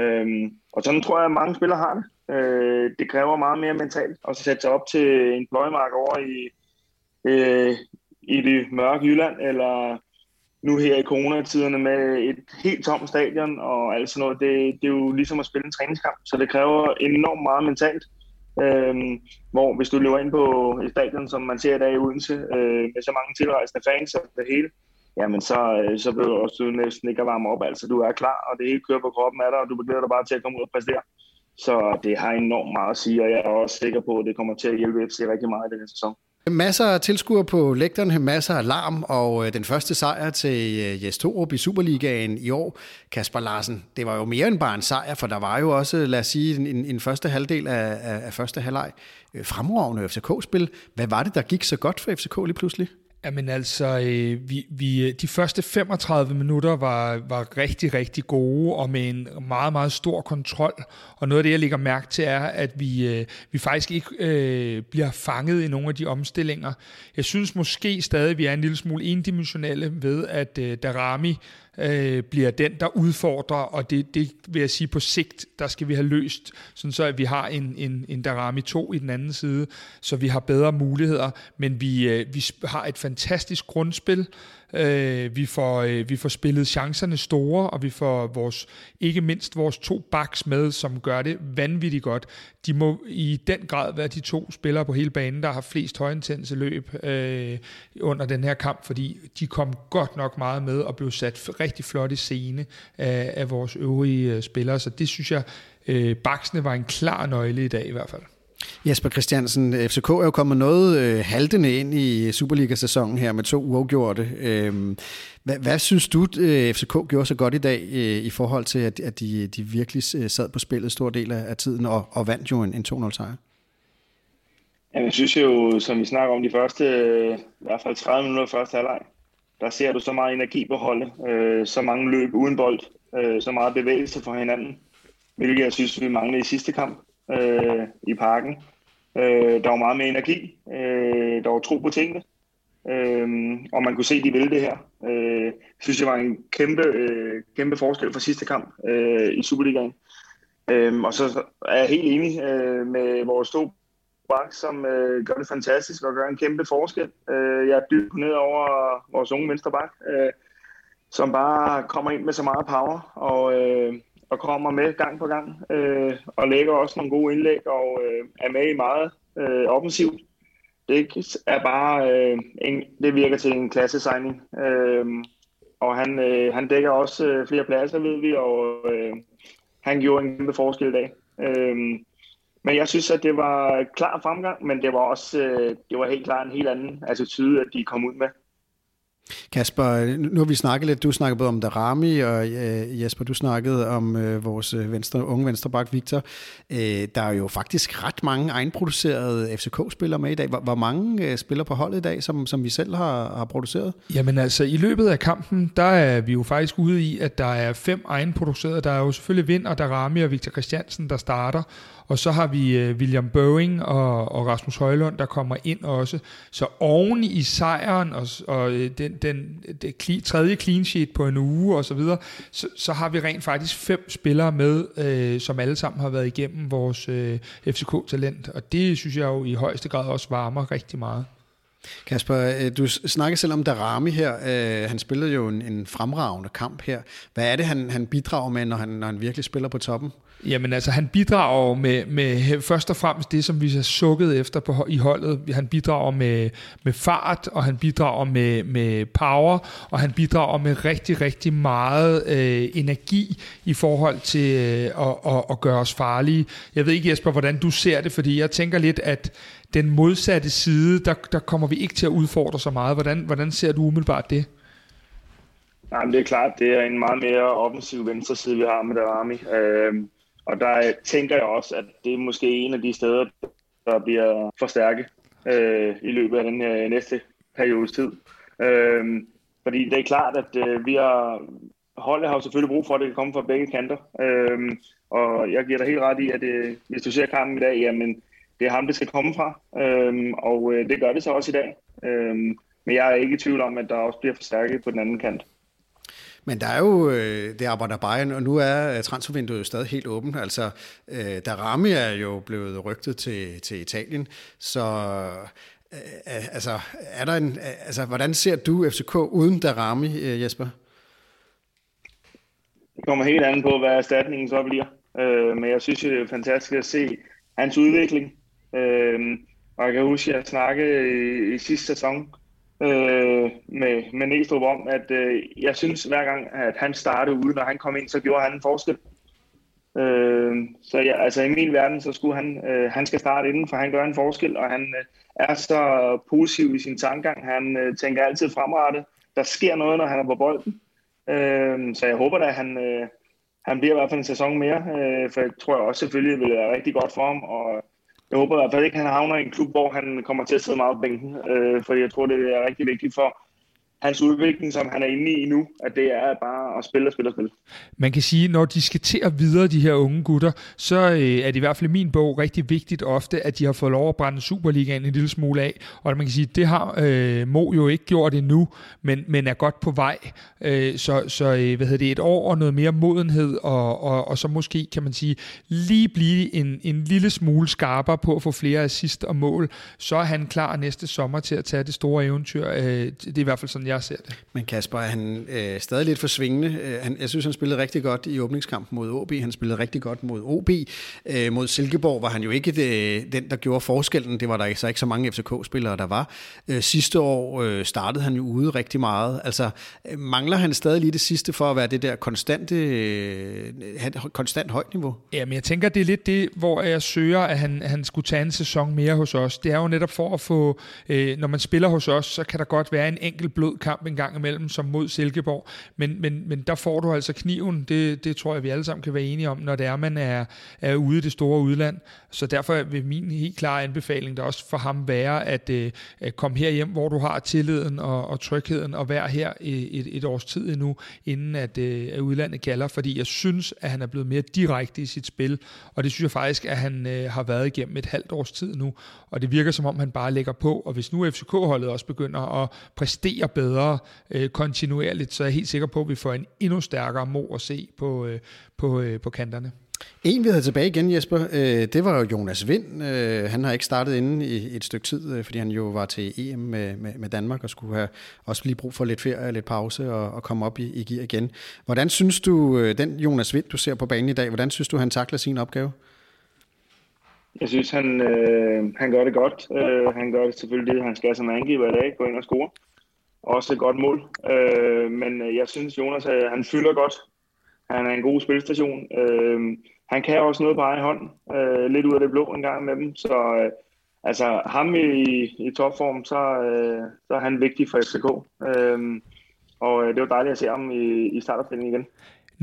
Øh, og sådan tror jeg, at mange spillere har det. Øh, det kræver meget mere mentalt at sætte sig op til en pløjemark over i, øh, i det mørke Jylland, eller nu her i coronatiderne med et helt tomt stadion og alt sådan noget. Det, det er jo ligesom at spille en træningskamp, så det kræver enormt meget mentalt. Øhm, hvor hvis du løber ind på et stadion, som man ser i dag i Odense, øh, med så mange tilrejsende fans og det hele, jamen så, øh, så bliver du også næsten ikke at varme op. Altså, du er klar, og det hele kører på kroppen af dig, og du begynder dig bare til at komme ud og præstere. Så det har enormt meget at sige, og jeg er også sikker på, at det kommer til at hjælpe FC rigtig meget i den sæson. Masser af tilskuere på lægterne, masser af larm, og øh, den første sejr til øh, Jes Torup i Superligaen i år. Kasper Larsen, det var jo mere end bare en sejr, for der var jo også, lad os sige, en, en første halvdel af, af, første halvleg øh, fremragende FCK-spil. Hvad var det, der gik så godt for FCK lige pludselig? Jamen altså, øh, vi, vi, øh, de første 35 minutter var, var rigtig, rigtig gode, og med en meget, meget stor kontrol. Og noget af det, jeg lægger mærke til, er, at vi, øh, vi faktisk ikke øh, bliver fanget i nogle af de omstillinger. Jeg synes måske stadig, at vi er en lille smule endimensionelle ved, at øh, Darami øh, bliver den, der udfordrer, og det, det vil jeg sige på sigt, der skal vi have løst, sådan så at vi har en, en, en Darami 2 i den anden side, så vi har bedre muligheder, men vi, øh, vi har et fantastisk grundspil, Øh, vi, får, øh, vi får spillet chancerne store, og vi får vores, ikke mindst vores to backs med, som gør det vanvittigt godt. De må i den grad være de to spillere på hele banen, der har flest højintense løb øh, under den her kamp, fordi de kom godt nok meget med og blev sat rigtig flot i scene af, af vores øvrige øh, spillere. Så det synes jeg, øh, baksene var en klar nøgle i dag i hvert fald. Jesper Christiansen, FCK er jo kommet noget øh, haltende ind i Superliga-sæsonen her med to uafgjorte. Øh, hvad, hvad synes du, øh, FCK gjorde så godt i dag øh, i forhold til, at, at de, de virkelig øh, sad på spillet stor del af, af tiden og, og vandt jo en, en 2-0-sejr? Ja, jeg synes jo, som vi snakker om de første, øh, i hvert fald 30 minutter første halvleg, der ser du så meget energi på holdet, øh, så mange løb uden bold, øh, så meget bevægelse for hinanden, hvilket jeg synes, vi manglede i sidste kamp øh, i parken. Øh, der var meget mere energi. Øh, der var tro på tingene. Øh, og man kunne se, at de ville det her. Øh, jeg synes, det var en kæmpe, øh, kæmpe forskel fra sidste kamp øh, i Superligaen. Øh, og så er jeg helt enig øh, med vores to bak, som øh, gør det fantastisk og gør en kæmpe forskel. Øh, jeg er dybt ned over vores unge venstre bak, øh, som bare kommer ind med så meget power. Og øh, og kommer med gang på gang, øh, og lægger også nogle gode indlæg, og øh, er med i meget øh, offensivt. Det er bare, øh, en, det virker til en klasse signing. Øh, og han, øh, han dækker også øh, flere pladser, ved vi, og øh, han gjorde en kæmpe forskel i dag. Øh, men jeg synes, at det var klar fremgang, men det var også øh, det var helt klart en helt anden attitude, at de kom ud med. Kasper, nu har vi snakket lidt, du snakkede både om Darami, og øh, Jesper, du snakkede om øh, vores venstre, unge venstreback Victor. Øh, der er jo faktisk ret mange egenproducerede FCK-spillere med i dag. Hvor, hvor mange øh, spiller på holdet i dag, som, som vi selv har, har produceret? Jamen altså, i løbet af kampen, der er vi jo faktisk ude i, at der er fem egenproducerede. Der er jo selvfølgelig Vind og Darami og Victor Christiansen, der starter. Og så har vi øh, William Boeing og, og Rasmus Højlund, der kommer ind også. Så oven i sejren og, og øh, den, den, den tredje clean sheet på en uge og så videre, så, så har vi rent faktisk fem spillere med, øh, som alle sammen har været igennem vores øh, FCK-talent. Og det synes jeg jo i højeste grad også varmer rigtig meget. Kasper, øh, du snakker selv om Darami her. Han spillede jo en, en fremragende kamp her. Hvad er det, han, han bidrager med, når han, når han virkelig spiller på toppen? Jamen altså, han bidrager med, med først og fremmest det, som vi har sukket efter på, i holdet. Han bidrager med, med fart, og han bidrager med, med power, og han bidrager med rigtig, rigtig meget øh, energi i forhold til øh, at, at, at gøre os farlige. Jeg ved ikke, Jesper, hvordan du ser det, fordi jeg tænker lidt, at den modsatte side, der, der kommer vi ikke til at udfordre så meget. Hvordan, hvordan ser du umiddelbart det? Nej, men det er klart, det er en meget mere offensiv venstre side, vi har med Darami. Øh, og der tænker jeg også, at det er måske en af de steder, der bliver forstærket øh, i løbet af den øh, næste periodes tid. Øh, fordi det er klart, at øh, vi har, holdet har jo selvfølgelig brug for, at det kan komme fra begge kanter. Øh, og jeg giver dig helt ret i, at øh, hvis du ser kampen i dag, jamen det er ham, det skal komme fra. Øh, og øh, det gør det så også i dag. Øh, men jeg er ikke i tvivl om, at der også bliver forstærket på den anden kant. Men der er jo, øh, det arbejder Bayern, og nu er øh, transfervinduet jo stadig helt åbent. Altså, øh, Darami er jo blevet rygtet til, til Italien, så øh, altså, er der en, øh, altså, hvordan ser du FCK uden Darami, øh, Jesper? Det kommer helt an på, hvad erstatningen så bliver. Øh, men jeg synes, det er fantastisk at se hans udvikling. Øh, og jeg kan huske, at jeg snakkede i, i sidste sæson øh, med, med Næstrup om, at øh, jeg synes hver gang, at han startede ude, når han kom ind, så gjorde han en forskel. Øh, så ja, altså i min verden, så skulle han, øh, han skal starte inden, for han gør en forskel, og han øh, er så positiv i sin tankegang. Han øh, tænker altid fremrettet. Der sker noget, når han er på bolden. Øh, så jeg håber da, at han, øh, han bliver i hvert fald en sæson mere, øh, for jeg tror jeg også selvfølgelig vil være rigtig godt for ham, og jeg håber i hvert fald ikke, at han havner i en klub, hvor han kommer til at sidde meget på bænken, øh, fordi jeg tror, det er rigtig vigtigt for, hans udvikling, som han er inde i nu, at det er bare at spille og spille og spille. Man kan sige, når de skal til at videre, de her unge gutter, så øh, er det i hvert fald i min bog rigtig vigtigt ofte, at de har fået lov at brænde Superligaen en lille smule af. Og man kan sige, det har øh, Mo jo ikke gjort endnu, men, men er godt på vej. Øh, så så øh, hvad hedder det, et år og noget mere modenhed, og, og, og så måske, kan man sige, lige blive en, en lille smule skarpere på at få flere assist og mål, så er han klar næste sommer til at tage det store eventyr. Øh, det er i hvert fald sådan, jeg ser det. Men Kasper, er han øh, stadig lidt for svingende? Øh, han, jeg synes, han spillede rigtig godt i åbningskampen mod OB. Han spillede rigtig godt mod OB. Øh, mod Silkeborg var han jo ikke det, den, der gjorde forskellen. Det var der så ikke så mange FCK-spillere, der var. Øh, sidste år øh, startede han jo ude rigtig meget. Altså, øh, mangler han stadig lige det sidste for at være det der konstante, øh, konstant højt niveau? Ja, men jeg tænker, det er lidt det, hvor jeg søger, at han, han skulle tage en sæson mere hos os. Det er jo netop for at få, øh, når man spiller hos os, så kan der godt være en enkelt blød kamp en gang imellem, som mod Silkeborg. Men, men, men der får du altså kniven. Det, det tror jeg, vi alle sammen kan være enige om, når det er, man er, er ude i det store udland. Så derfor vil min helt klare anbefaling der også for ham være, at, øh, at komme hjem, hvor du har tilliden og, og trygheden, og være her i et, et års tid endnu, inden at, øh, at udlandet kalder. Fordi jeg synes, at han er blevet mere direkte i sit spil, og det synes jeg faktisk, at han øh, har været igennem et halvt års tid nu. Og det virker som om, han bare lægger på, og hvis nu FCK-holdet også begynder at præstere bedre, øh, kontinuerligt, så er jeg helt sikker på, at vi får en endnu stærkere Mo at se på, øh, på, øh, på kanterne. En, vi havde tilbage igen, Jesper, øh, det var jo Jonas Vind. Øh, han har ikke startet inden i et stykke tid, øh, fordi han jo var til EM med, med, med Danmark og skulle have også lige brug for lidt ferie og lidt pause og, og komme op i, i gear igen. Hvordan synes du, øh, den Jonas Vind, du ser på banen i dag, hvordan synes du, han takler sin opgave? Jeg synes, han, øh, han gør det godt. Øh, han gør det selvfølgelig det, han skal som angiver i dag, gå ind og score også et godt mål. Øh, men øh, jeg synes, Jonas øh, han fylder godt. Han er en god spilstation. Øh, han kan også noget på egen hånd. Øh, lidt ud af det blå en gang med dem. Så øh, altså, ham i, i topform, så, øh, så er han vigtig for FCK. Øh, og øh, det var dejligt at se ham i, i startopstillingen igen.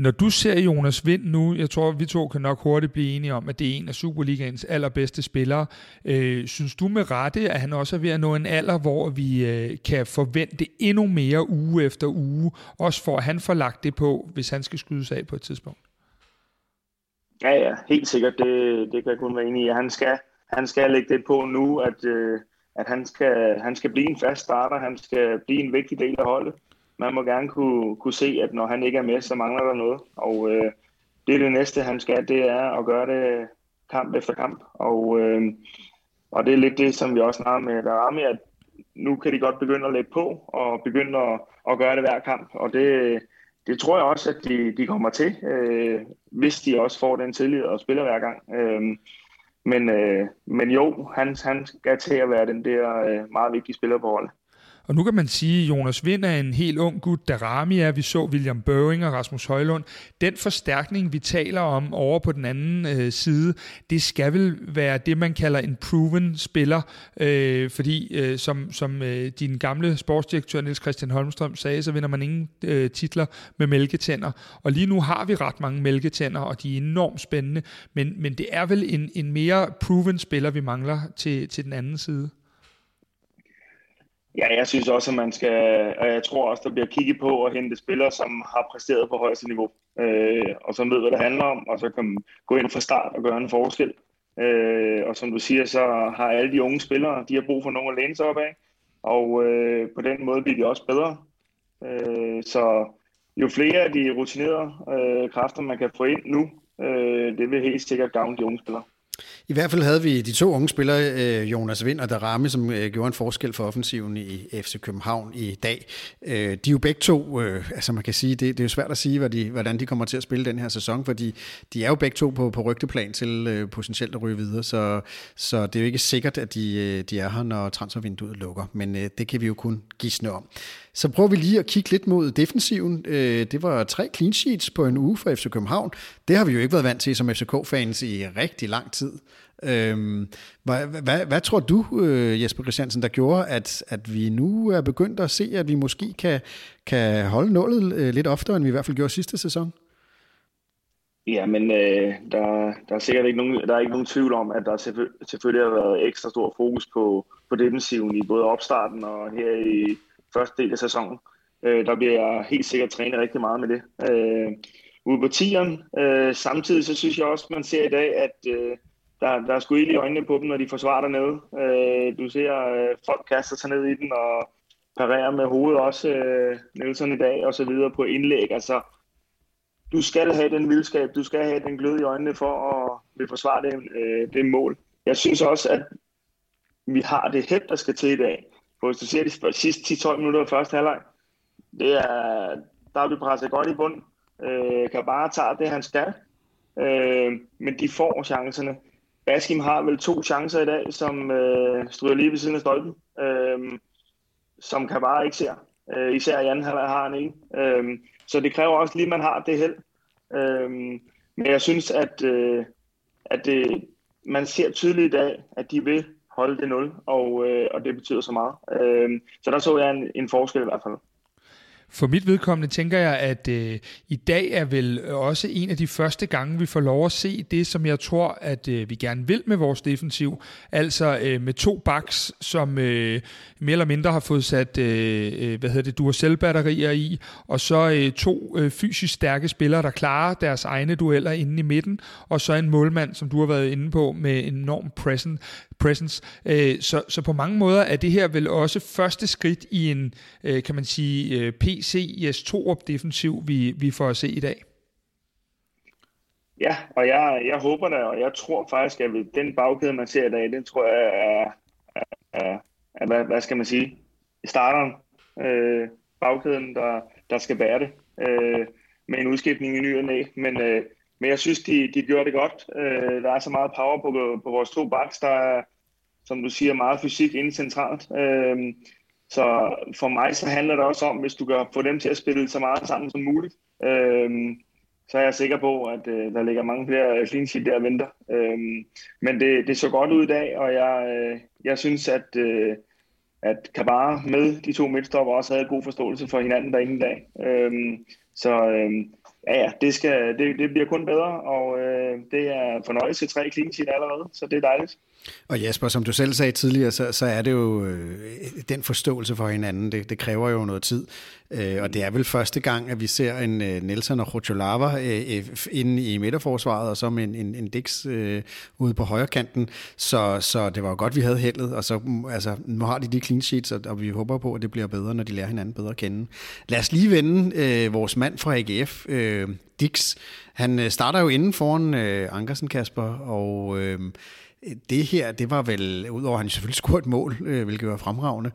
Når du ser Jonas Vind nu, jeg tror, vi to kan nok hurtigt blive enige om, at det er en af Superligaens allerbedste spillere. Øh, synes du med rette, at han også er ved at nå en alder, hvor vi øh, kan forvente endnu mere uge efter uge, også for at han får lagt det på, hvis han skal skydes af på et tidspunkt? Ja, ja, helt sikkert. Det, det kan jeg kun være enig i. Han skal, han skal lægge det på nu, at, øh, at han, skal, han skal blive en fast starter, han skal blive en vigtig del af holdet man må gerne kunne, kunne se, at når han ikke er med, så mangler der noget. Og øh, det er det næste, han skal, det er at gøre det kamp efter kamp. Og, øh, og det er lidt det, som vi også snakker med Darami, at nu kan de godt begynde at lægge på, og begynde at, at gøre det hver kamp. Og det, det tror jeg også, at de, de kommer til, øh, hvis de også får den tillid og spiller hver gang. Øh, men, øh, men jo, han, han skal til at være den der øh, meget vigtige spiller på holdet. Og nu kan man sige, at Jonas Vind er en helt ung gut, der Rami er, vi så William Børing og Rasmus Højlund. Den forstærkning, vi taler om over på den anden øh, side, det skal vel være det, man kalder en proven spiller, øh, fordi øh, som, som øh, din gamle sportsdirektør Niels Christian Holmstrøm sagde, så vinder man ingen øh, titler med mælketænder. Og lige nu har vi ret mange mælketænder, og de er enormt spændende, men, men det er vel en, en mere proven spiller, vi mangler til, til den anden side. Ja, jeg synes også, at man skal, og jeg tror også, der bliver kigget på at hente spillere, som har præsteret på højeste niveau, øh, og som ved, hvad det handler om, og så kan gå ind fra start og gøre en forskel. Øh, og som du siger, så har alle de unge spillere, de har brug for nogen at læne sig op af, og øh, på den måde bliver de også bedre. Øh, så jo flere af de rutinerede øh, kræfter, man kan få ind nu, øh, det vil helt sikkert gavne de unge spillere. I hvert fald havde vi de to unge spillere, øh, Jonas Vind og Darami, som øh, gjorde en forskel for offensiven i FC København i dag. Øh, de er jo begge to, altså man kan sige, det, det er jo svært at sige, hvad de, hvordan de kommer til at spille den her sæson, fordi de er jo begge to på, på rygteplan til potentielt at ryge videre, så, så det er jo ikke sikkert, at de, de er her, når transfervinduet lukker, men det kan vi jo kun gisne om. Så prøver vi lige at kigge lidt mod defensiven. Øh, det var tre clean sheets på en uge for FC København. Det har vi jo ikke været vant til som FCK-fans i rigtig lang tid. Øhm, hvad, hvad, hvad tror du, øh, Jesper Christiansen, der gjorde, at, at vi nu er begyndt at se, at vi måske kan, kan holde nullet øh, lidt oftere, end vi i hvert fald gjorde sidste sæson? Ja, men øh, der, der er sikkert ikke nogen, der er ikke nogen tvivl om, at der selvfølgelig, selvfølgelig har været ekstra stor fokus på, på defensiven i både opstarten og her i første del af sæsonen. Øh, der bliver jeg helt sikkert trænet rigtig meget med det. Øh, ude på tieren. Øh, samtidig så synes jeg også, man ser i dag, at øh, der, der er sgu i øjnene på dem, når de forsvarer dernede. Øh, du ser, øh, folk kaster sig ned i den og parerer med hovedet også, øh, Nielsen i dag, og så videre på indlæg. Altså, du skal have den vildskab, du skal have den glød i øjnene for at vil forsvare det, øh, det mål. Jeg synes også, at vi har det held, der skal til i dag på, hvis du ser de sidste 10-12 minutter af første halvleg, det er, der er vi presset godt i bund. Øh, kan bare tage det, han skal. Øh, men de får chancerne. Baskim har vel to chancer i dag, som øh, stryger lige ved siden af stolpen, øh, som kan bare ikke se. Øh, især i anden halvleg har han ikke. Øh, så det kræver også lige, at man har det held. Øh, men jeg synes, at, øh, at det, man ser tydeligt i dag, at de vil holde det 0, og, øh, og det betyder så meget. Øh, så der så jeg en, en forskel i hvert fald. For mit vedkommende tænker jeg, at øh, i dag er vel også en af de første gange, vi får lov at se det, som jeg tror, at øh, vi gerne vil med vores defensiv. Altså øh, med to backs, som øh, mere eller mindre har fået sat øh, øh hvad hedder det, Duracell-batterier i, og så øh, to øh, fysisk stærke spillere, der klarer deres egne dueller inde i midten, og så en målmand, som du har været inde på, med enorm present, presence. Øh, så, så på mange måder er det her vel også første skridt i en, øh, kan man sige, øh, IS 2 defensiv, vi, vi får at se i dag. Ja, og jeg, jeg håber da, og jeg tror faktisk, at den bagkæde, man ser i dag, den tror jeg er, er, er, er hvad, hvad skal man sige, starteren, øh, bagkæden, der, der skal bære det, øh, med en udskiftning i ny og næ. Men, øh, men jeg synes, de, de gjorde det godt. Øh, der er så meget power på, på vores to backs, der er, som du siger, meget fysik inde centralt. Øh, så for mig så handler det også om, hvis du kan få dem til at spille så meget sammen som muligt. Øh, så er jeg sikker på, at øh, der ligger mange flere øh, clean sheet der og venter. Øh, men det, det så godt ud i dag, og jeg, øh, jeg synes, at, øh, at Kabara med de to midtstopper også havde god forståelse for hinanden derinde i dag. Øh, så øh, ja, ja, det, skal, det, det bliver kun bedre, og øh, det er fornøjelse tre clean sheet allerede, så det er dejligt. Og Jesper, som du selv sagde tidligere, så, så er det jo øh, den forståelse for hinanden, det, det kræver jo noget tid. Øh, og det er vel første gang, at vi ser en øh, Nelson og Rocholava øh, øh inde i midterforsvaret, og så med en, en, en Dix øh, ude på højre kanten. Så, så det var jo godt, vi havde heldet, og så mm, altså, nu har de de clean sheets, og, og vi håber på, at det bliver bedre, når de lærer hinanden bedre at kende. Lad os lige vende øh, vores mand fra AGF, øh, Dix. Han øh, starter jo inden foran øh, Ankersen, Kasper, og... Øh, det her, det var vel, udover at han selvfølgelig scorede et mål, øh, hvilket var fremragende,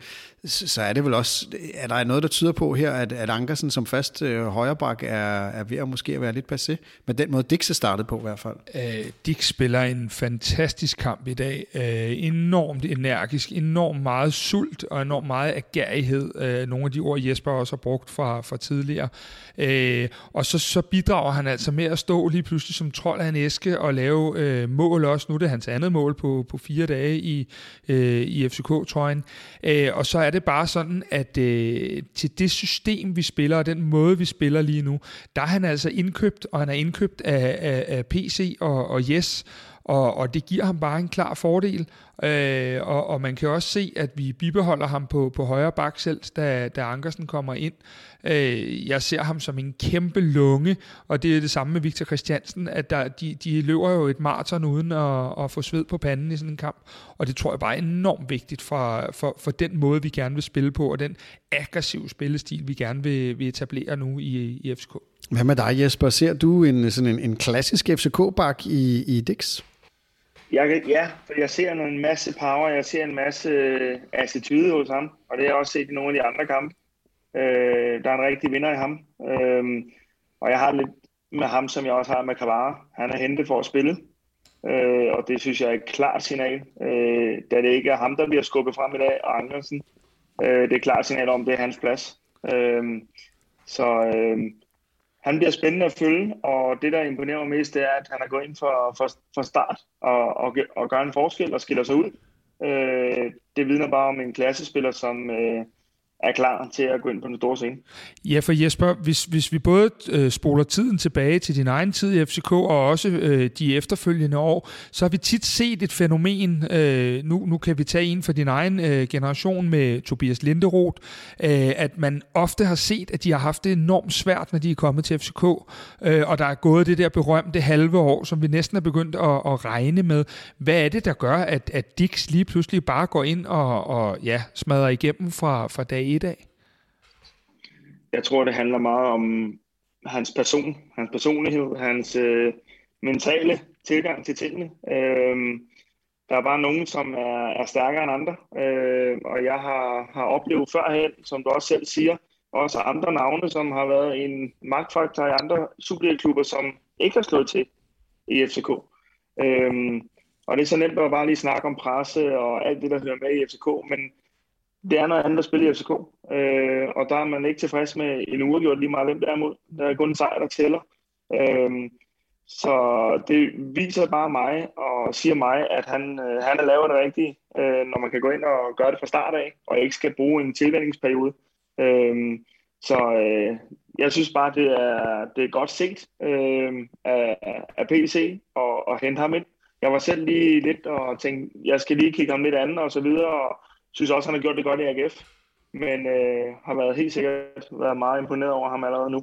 så er det vel også, er der noget, der tyder på her, at, at Ankersen som fast øh, højreback er, er ved at måske at være lidt passé, med den måde Dix er startet på i hvert fald. Øh, Dix spiller en fantastisk kamp i dag, øh, enormt energisk, enormt meget sult og enormt meget agerighed, øh, nogle af de ord Jesper også har brugt fra, fra tidligere, øh, og så, så bidrager han altså med at stå lige pludselig som trold af en æske og lave øh, mål også, nu er det hans andet mål på, på fire dage i, øh, i FCK-trøjen. Øh, og så er det bare sådan, at øh, til det system, vi spiller, og den måde, vi spiller lige nu, der er han altså indkøbt, og han er indkøbt af, af, af PC og, og Yes, og, og det giver ham bare en klar fordel. Øh, og, og man kan også se, at vi bibeholder ham på, på højre bak selv, da, da Ankersen kommer ind. Øh, jeg ser ham som en kæmpe lunge, og det er det samme med Victor Christiansen, at der, de, de løber jo et maraton uden at, at få sved på panden i sådan en kamp, og det tror jeg bare er enormt vigtigt for, for, for den måde, vi gerne vil spille på, og den aggressive spillestil, vi gerne vil, vil etablere nu i, i FCK. Hvad med dig, Jesper? Ser du en, sådan en, en klassisk FCK-bak i, i Dix? Jeg, ja, for jeg ser en masse power, jeg ser en masse øh, attitude hos ham, og det har jeg også set i nogle af de andre kampe. Øh, der er en rigtig vinder i ham. Øh, og jeg har lidt med ham, som jeg også har med Cavara. Han er hentet for at spille, øh, og det synes jeg er et klart signal, øh, da det ikke er ham, der bliver skubbet frem i dag, og Andersen. Øh, det er et klart signal om, det er hans plads. Øh, så øh, han bliver spændende at følge, og det, der imponerer mig mest, det er, at han er gået ind for, for, for start og, og, og gør en forskel og skiller sig ud. Øh, det vidner bare om en klassespiller, som, øh, er klar til at gå ind på den store scene. Ja, for Jesper, hvis, hvis vi både øh, spoler tiden tilbage til din egen tid i FCK, og også øh, de efterfølgende år, så har vi tit set et fænomen, øh, nu, nu kan vi tage en for din egen øh, generation med Tobias Linderoth, øh, at man ofte har set, at de har haft det enormt svært, når de er kommet til FCK, øh, og der er gået det der berømte halve år, som vi næsten er begyndt at, at regne med. Hvad er det, der gør, at, at Dix lige pludselig bare går ind og, og ja, smadrer igennem fra, fra dag i dag? Jeg tror, det handler meget om hans person, hans personlighed, hans øh, mentale tilgang til tingene. Øh, der er bare nogen, som er, er stærkere end andre, øh, og jeg har, har oplevet førhen, som du også selv siger, også andre navne, som har været en magtfaktor i andre Superliga-klubber, som ikke har slået til i FCK. Øhm, og det er så nemt at bare lige snakke om presse og alt det, der hører med i FCK, men det er noget andet at spille i FCK, øh, og der er man ikke tilfreds med en uregjort lige meget, hvem der er mod. Der er kun en sejr, der tæller. Øh, så det viser bare mig og siger mig, at han, øh, han er lavet det rigtige, øh, når man kan gå ind og gøre det fra start af, og ikke skal bruge en tilvændingsperiode. Øh, så øh, jeg synes bare, det er, det er godt set øh, af, af PC og, og hente ham ind. Jeg var selv lige lidt og tænkte, jeg skal lige kigge ham lidt andet og så videre, og synes også, han har gjort det godt i AGF, men øh, har været helt sikkert været meget imponeret over ham allerede nu.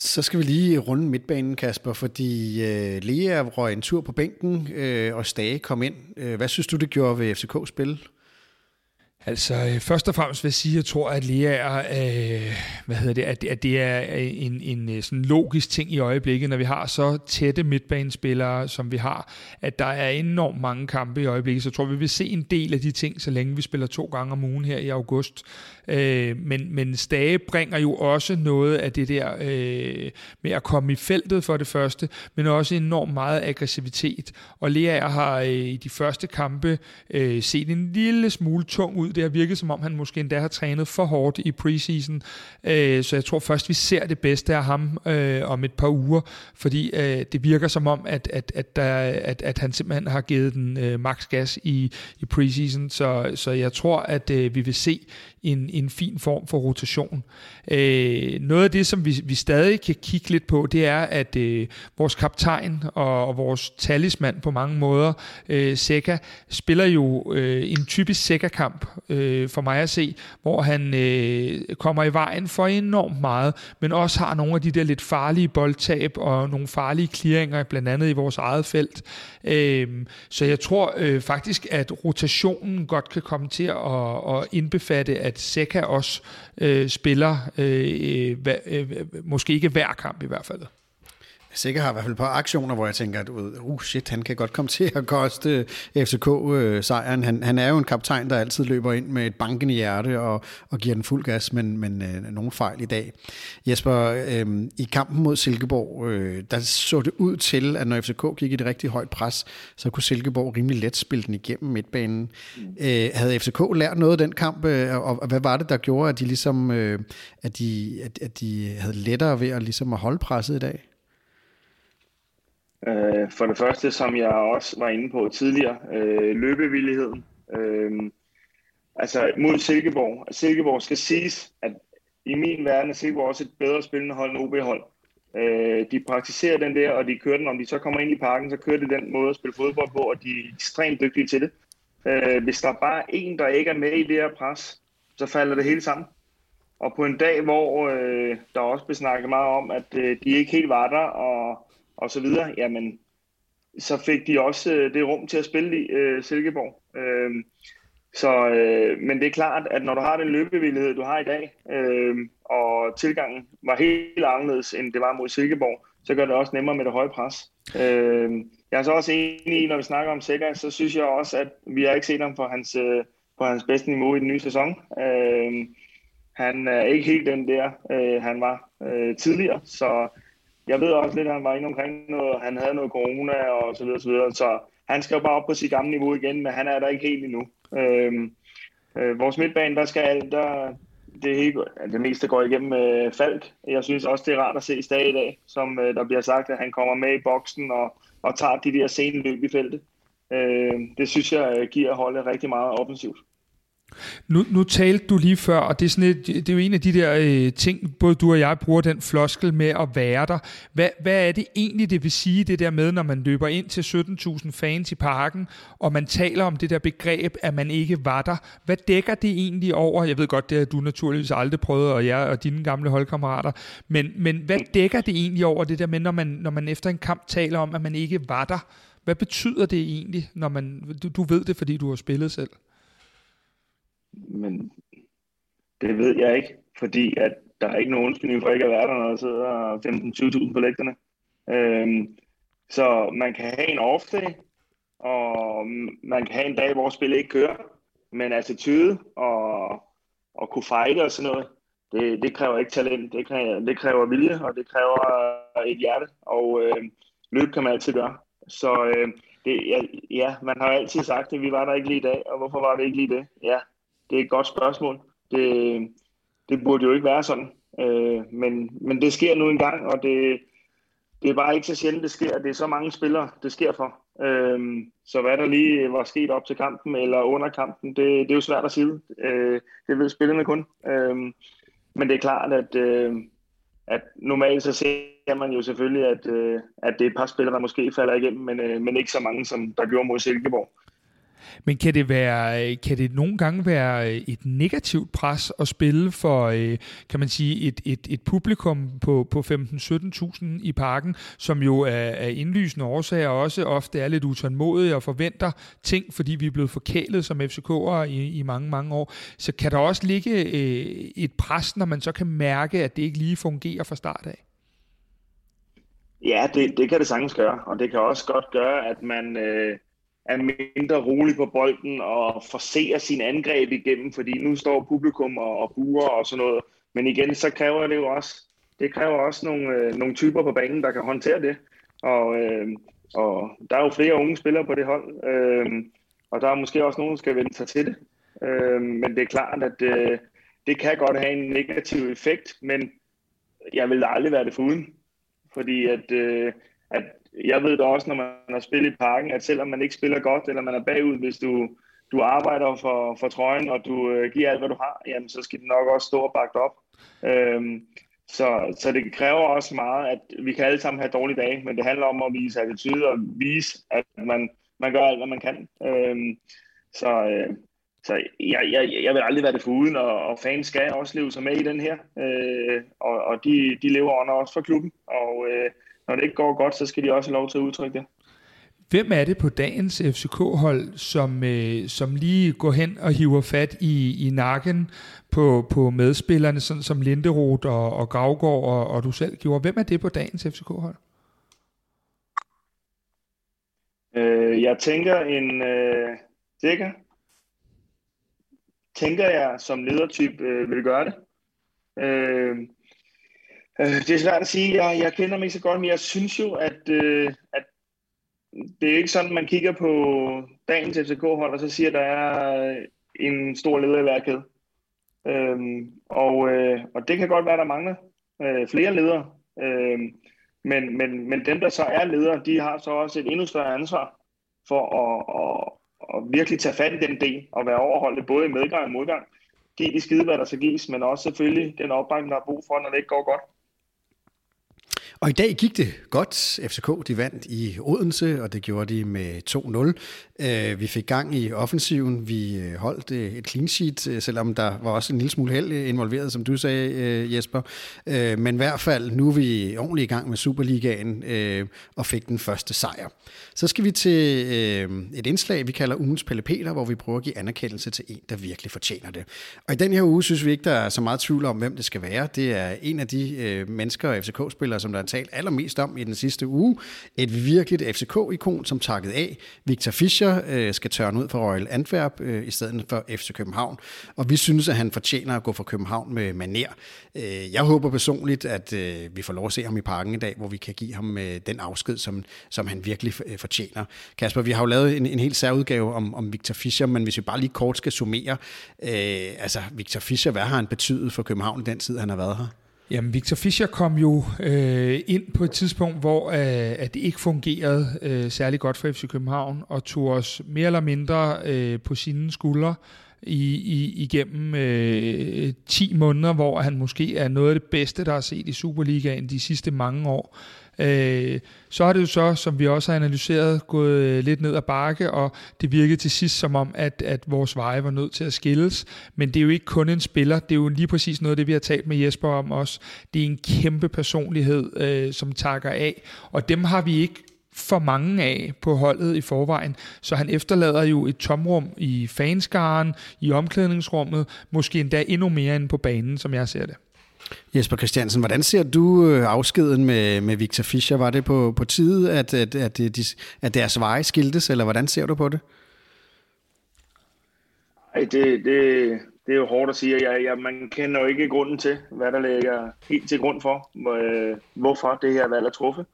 Så skal vi lige runde midtbanen, Kasper, fordi øh, Lea røg en tur på bænken, øh, og Stage kom ind. Øh, hvad synes du, det gjorde ved FCK spil? Altså, øh, først og fremmest vil jeg sige, at jeg tror, at Lea er, øh, hvad hedder det, at, at det er øh, en, en øh, sådan logisk ting i øjeblikket, når vi har så tætte midtbanespillere, som vi har, at der er enormt mange kampe i øjeblikket, så jeg tror, vi vil se en del af de ting, så længe vi spiller to gange om ugen her i august. Øh, men, men Stage bringer jo også noget af det der øh, med at komme i feltet for det første, men også enormt meget aggressivitet. Og Lea har øh, i de første kampe øh, set en lille smule tung ud. Det har virket som om, han måske endda har trænet for hårdt i preseason. Øh, så jeg tror først, vi ser det bedste af ham øh, om et par uger, fordi øh, det virker som om, at, at, at, der, at, at han simpelthen har givet den øh, max gas i, i preseason. Så, så jeg tror, at øh, vi vil se en, en fin form for rotation. Øh, noget af det, som vi, vi stadig kan kigge lidt på, det er, at øh, vores kaptajn og, og vores talisman på mange måder, øh, Seca, spiller jo øh, en typisk Seca-kamp øh, for mig at se, hvor han øh, kommer i vejen for enormt meget, men også har nogle af de der lidt farlige boldtab og nogle farlige clearinger, blandt andet i vores eget felt. Øh, så jeg tror øh, faktisk, at rotationen godt kan komme til at, at indbefatte, at Seca også øh, spiller, øh, øh, øh, måske ikke hver kamp i hvert fald sikkert har i hvert fald et par aktioner, hvor jeg tænker, at uh, shit, han kan godt komme (laughs) til at koste øh, FCK-sejren. Øh, han, han er jo en kaptajn, der altid løber ind med et bankende hjerte og, og giver den fuld gas, men, men øh, nogen fejl i dag. Jesper, øh, i kampen mod Silkeborg, øh, der så det ud til, at når FCK gik i det rigtig højt pres, så kunne Silkeborg rimelig let spille den igennem midtbanen. Øh, havde FCK lært noget af den kamp, øh, og, og hvad var det, der gjorde, at de, ligesom, øh, at de, at, at de havde lettere ved at, ligesom at holde presset i dag? Øh, for det første, som jeg også var inde på tidligere, øh, løbevilligheden. Øh, altså mod Silkeborg. Silkeborg skal siges, at i min verden er Silkeborg også et bedre spillende hold end OB-hold. Øh, de praktiserer den der, og de kører den. Om de så kommer ind i parken, så kører de den måde at spille fodbold på, og de er ekstremt dygtige til det. Øh, hvis der er bare en, der ikke er med i det her pres, så falder det hele sammen. Og på en dag, hvor øh, der også blev snakket meget om, at øh, de ikke helt var der, og og så videre, jamen, så fik de også øh, det rum til at spille i øh, Silkeborg. Øh, så, øh, men det er klart, at når du har den løbevillighed, du har i dag, øh, og tilgangen var helt anderledes, end det var mod Silkeborg, så gør det også nemmere med det høje pres. Øh, jeg er så også enig i, når vi snakker om Sækker, så synes jeg også, at vi har ikke set ham på hans, øh, på hans bedste niveau i den nye sæson. Øh, han er ikke helt den der, øh, han var øh, tidligere, så jeg ved også lidt, at han var inde omkring noget, han havde noget corona og så videre, så videre, så han skal jo bare op på sit gamle niveau igen, men han er der ikke helt endnu. Øhm, øh, vores midtbane, der skal der, det, hele, det meste går igennem øh, Falk. Jeg synes også, det er rart at se Stag i dag, som øh, der bliver sagt, at han kommer med i boksen og, og tager de der sene løb i feltet. Øh, det synes jeg øh, giver holdet rigtig meget offensivt. Nu, nu talte du lige før, og det er, sådan et, det er jo en af de der øh, ting, både du og jeg bruger den floskel med at være der. Hvad, hvad er det egentlig, det vil sige, det der med, når man løber ind til 17.000 fans i parken, og man taler om det der begreb, at man ikke var der? Hvad dækker det egentlig over? Jeg ved godt, det har du naturligvis aldrig prøvet, og jeg og dine gamle holdkammerater, men, men hvad dækker det egentlig over det der med, når man, når man efter en kamp taler om, at man ikke var der? Hvad betyder det egentlig, når man, du, du ved det, fordi du har spillet selv? Men det ved jeg ikke, fordi at der er ikke nogen undskyldning for ikke at være der, når der sidder 15-20.000 på lægterne. Øhm, så man kan have en off day, og man kan have en dag, hvor spillet ikke kører, men attitude og, og kunne fighte og sådan noget, det, det kræver ikke talent, det kræver, det kræver vilje, og det kræver et hjerte, og øh, løb kan man altid gøre. Så øh, det, ja, ja, man har altid sagt at vi var der ikke lige i dag, og hvorfor var det ikke lige det? Ja, det er et godt spørgsmål. Det, det burde jo ikke være sådan. Øh, men, men det sker nu engang, og det, det er bare ikke så sjældent, det sker. Det er så mange spillere, det sker for. Øh, så hvad der lige var sket op til kampen eller under kampen, det, det er jo svært at sige. Øh, det ved spillerne kun. Øh, men det er klart, at, øh, at normalt så ser man jo selvfølgelig, at, øh, at det er et par spillere, der måske falder igennem, men, øh, men ikke så mange, som der gjorde mod Silkeborg. Men kan det, være, øh, kan det nogle gange være øh, et negativt pres at spille for, øh, kan man sige, et, et, et publikum på, på 15-17.000 i parken, som jo er, er indlysende årsager også ofte er lidt utålmodige og forventer ting, fordi vi er blevet forkælet som FCK'ere i, i mange, mange år. Så kan der også ligge et pres, når man så kan mærke, at det ikke lige fungerer fra start af? Ja, det, det kan det sagtens gøre, og det kan også godt gøre, at man... Øh er mindre rolig på bolden og forser sin angreb igennem, fordi nu står publikum og, og buer og sådan noget. Men igen, så kræver det jo også, det kræver også nogle, øh, nogle typer på banen, der kan håndtere det. Og, øh, og der er jo flere unge spillere på det hold, øh, og der er måske også nogen, der skal vende sig til det. Øh, men det er klart, at øh, det kan godt have en negativ effekt, men jeg vil aldrig være det foruden. Fordi at, øh, at jeg ved da også, når man har spillet i parken, at selvom man ikke spiller godt, eller man er bagud, hvis du, du arbejder for, for trøjen, og du øh, giver alt, hvad du har, jamen, så skal det nok også stå og bakke op. Øhm, så, så det kræver også meget, at vi kan alle sammen have dårlige dage, men det handler om at vise attitude og vise, at man, man gør alt, hvad man kan. Øhm, så øh, så jeg, jeg, jeg vil aldrig være det foruden, og, og fans skal også leve sig med i den her, øh, og, og de, de lever under også for klubben, og øh, når det ikke går godt, så skal de også have lov til at udtrykke det. Hvem er det på dagens FCK-hold, som, øh, som lige går hen og hiver fat i, i nakken på, på medspillerne, sådan som Linderoth og, og Gravgaard og, og du selv gjorde? Hvem er det på dagens FCK-hold? Øh, jeg tænker en øh, sikker. Tænker jeg som ledertype øh, vil gøre det. Øh, Øh, det er svært at sige. Jeg, jeg kender mig ikke så godt, men jeg synes jo, at, øh, at det er ikke sådan, man kigger på dagens FCK-hold, og så siger, at der er øh, en stor leder i hver kæde. Øhm, og, øh, og det kan godt være, at der mangler øh, flere ledere. Øhm, men, men, men dem, der så er ledere, de har så også et endnu større ansvar for at, at, at virkelig tage fat i den del og være overholdt både i medgang og modgang. Giv de skide, hvad der skal gives, men også selvfølgelig den opbakning, der er brug for, når det ikke går godt. Og i dag gik det godt. FCK de vandt i Odense, og det gjorde de med 2-0. Øh, vi fik gang i offensiven. Vi øh, holdt øh, et clean sheet, selvom der var også en lille smule held involveret, som du sagde, Jesper. Men i hvert fald, nu er vi ordentligt i gang med Superligaen og fik den første sejr. Så skal vi til et indslag, vi kalder ugens Pelle Peter, hvor vi prøver at give anerkendelse til en, der virkelig fortjener det. Og i den her uge synes vi ikke, der er så meget tvivl om, hvem det skal være. Det er en af de mennesker og FCK-spillere, som der talt allermest om i den sidste uge. Et virkeligt FCK-ikon, som takket af. Victor Fischer øh, skal tørne ud for Royal Antwerp øh, i stedet for FC København. Og vi synes, at han fortjener at gå fra København med maner. Øh, jeg håber personligt, at øh, vi får lov at se ham i parken i dag, hvor vi kan give ham øh, den afsked, som, som han virkelig øh, fortjener. Kasper, vi har jo lavet en, en helt særudgave om, om Victor Fischer, men hvis vi bare lige kort skal summere, øh, altså Victor Fischer, hvad har han betydet for København i den tid, han har været her? Jamen, Victor Fischer kom jo øh, ind på et tidspunkt, hvor øh, at det ikke fungerede øh, særlig godt for FC København, og tog os mere eller mindre øh, på sine skuldre i, i, igennem øh, 10 måneder, hvor han måske er noget af det bedste, der er set i Superligaen de sidste mange år. Øh, så er det jo så, som vi også har analyseret, gået øh, lidt ned ad bakke, og det virkede til sidst som om, at, at vores veje var nødt til at skilles. Men det er jo ikke kun en spiller, det er jo lige præcis noget af det, vi har talt med Jesper om også. Det er en kæmpe personlighed, øh, som takker af, og dem har vi ikke for mange af på holdet i forvejen, så han efterlader jo et tomrum i fanskaren, i omklædningsrummet, måske endda endnu mere end på banen, som jeg ser det. Jesper Christiansen, hvordan ser du øh, afskeden med, med Victor Fischer? Var det på, på tide, at, at, at, øh, de, at deres veje skiltes, eller hvordan ser du på det? Ej, det, det, det er jo hårdt at sige. Jeg, jeg, man kender jo ikke grunden til, hvad der ligger helt til grund for, hvor, øh, hvorfor det her valg er truffet.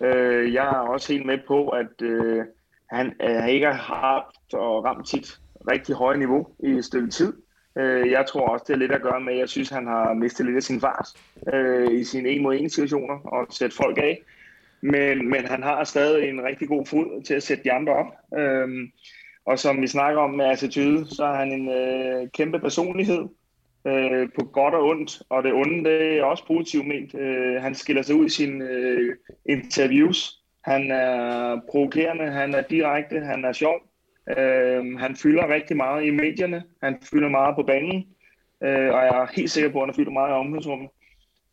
Øh, jeg er også helt med på, at øh, han øh, ikke har haft og ramt sit rigtig høje niveau i et stykke tid. Øh, jeg tror også, det er lidt at gøre med, at jeg synes, han har mistet lidt af sin fart øh, i sine en mod en situationer og sætte folk af. Men, men han har stadig en rigtig god fod til at sætte de andre op. Øh, og som vi snakker om med attitude, så er han en øh, kæmpe personlighed øh, på godt og ondt. Og det onde, det er også positivt ment. Øh, han skiller sig ud i sine øh, interviews. Han er provokerende, han er direkte, han er sjov. Øh, han fylder rigtig meget i medierne. Han fylder meget på banen. Øh, og jeg er helt sikker på, at han fylder meget i omklædningsrummet.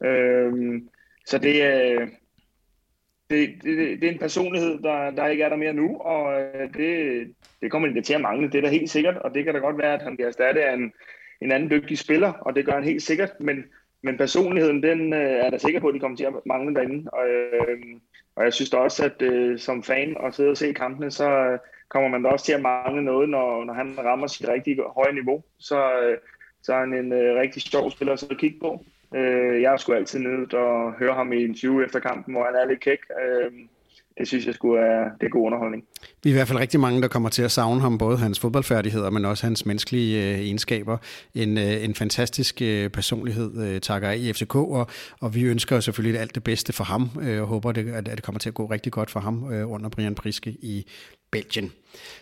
Øh, så det øh, Det, det, det er en personlighed, der, der ikke er der mere nu, og øh, det, det kommer det til at mangle. Det er da helt sikkert, og det kan da godt være, at han bliver erstattet af en, en anden dygtig spiller, og det gør han helt sikkert, men, men personligheden, den øh, er der sikker på, at de kommer til at mangle derinde. Og, øh, og jeg synes da også, at øh, som fan og sidde og se kampene, så øh, kommer man da også til at mangle noget, når, når han rammer sit rigtig høje niveau. Så, øh, så er han en øh, rigtig sjov spiller at sidde og kigge på. Øh, jeg skulle altid nødt at høre ham i en 20 efter kampen, hvor han er lidt kæk. Øh, det synes jeg skulle er, det er god underholdning. Vi er i hvert fald rigtig mange, der kommer til at savne ham, både hans fodboldfærdigheder, men også hans menneskelige øh, egenskaber. En, øh, en fantastisk øh, personlighed øh, takker af i FCK, og, og vi ønsker selvfølgelig alt det bedste for ham, øh, og håber, det, at, at det kommer til at gå rigtig godt for ham øh, under Brian Priske i Belgien.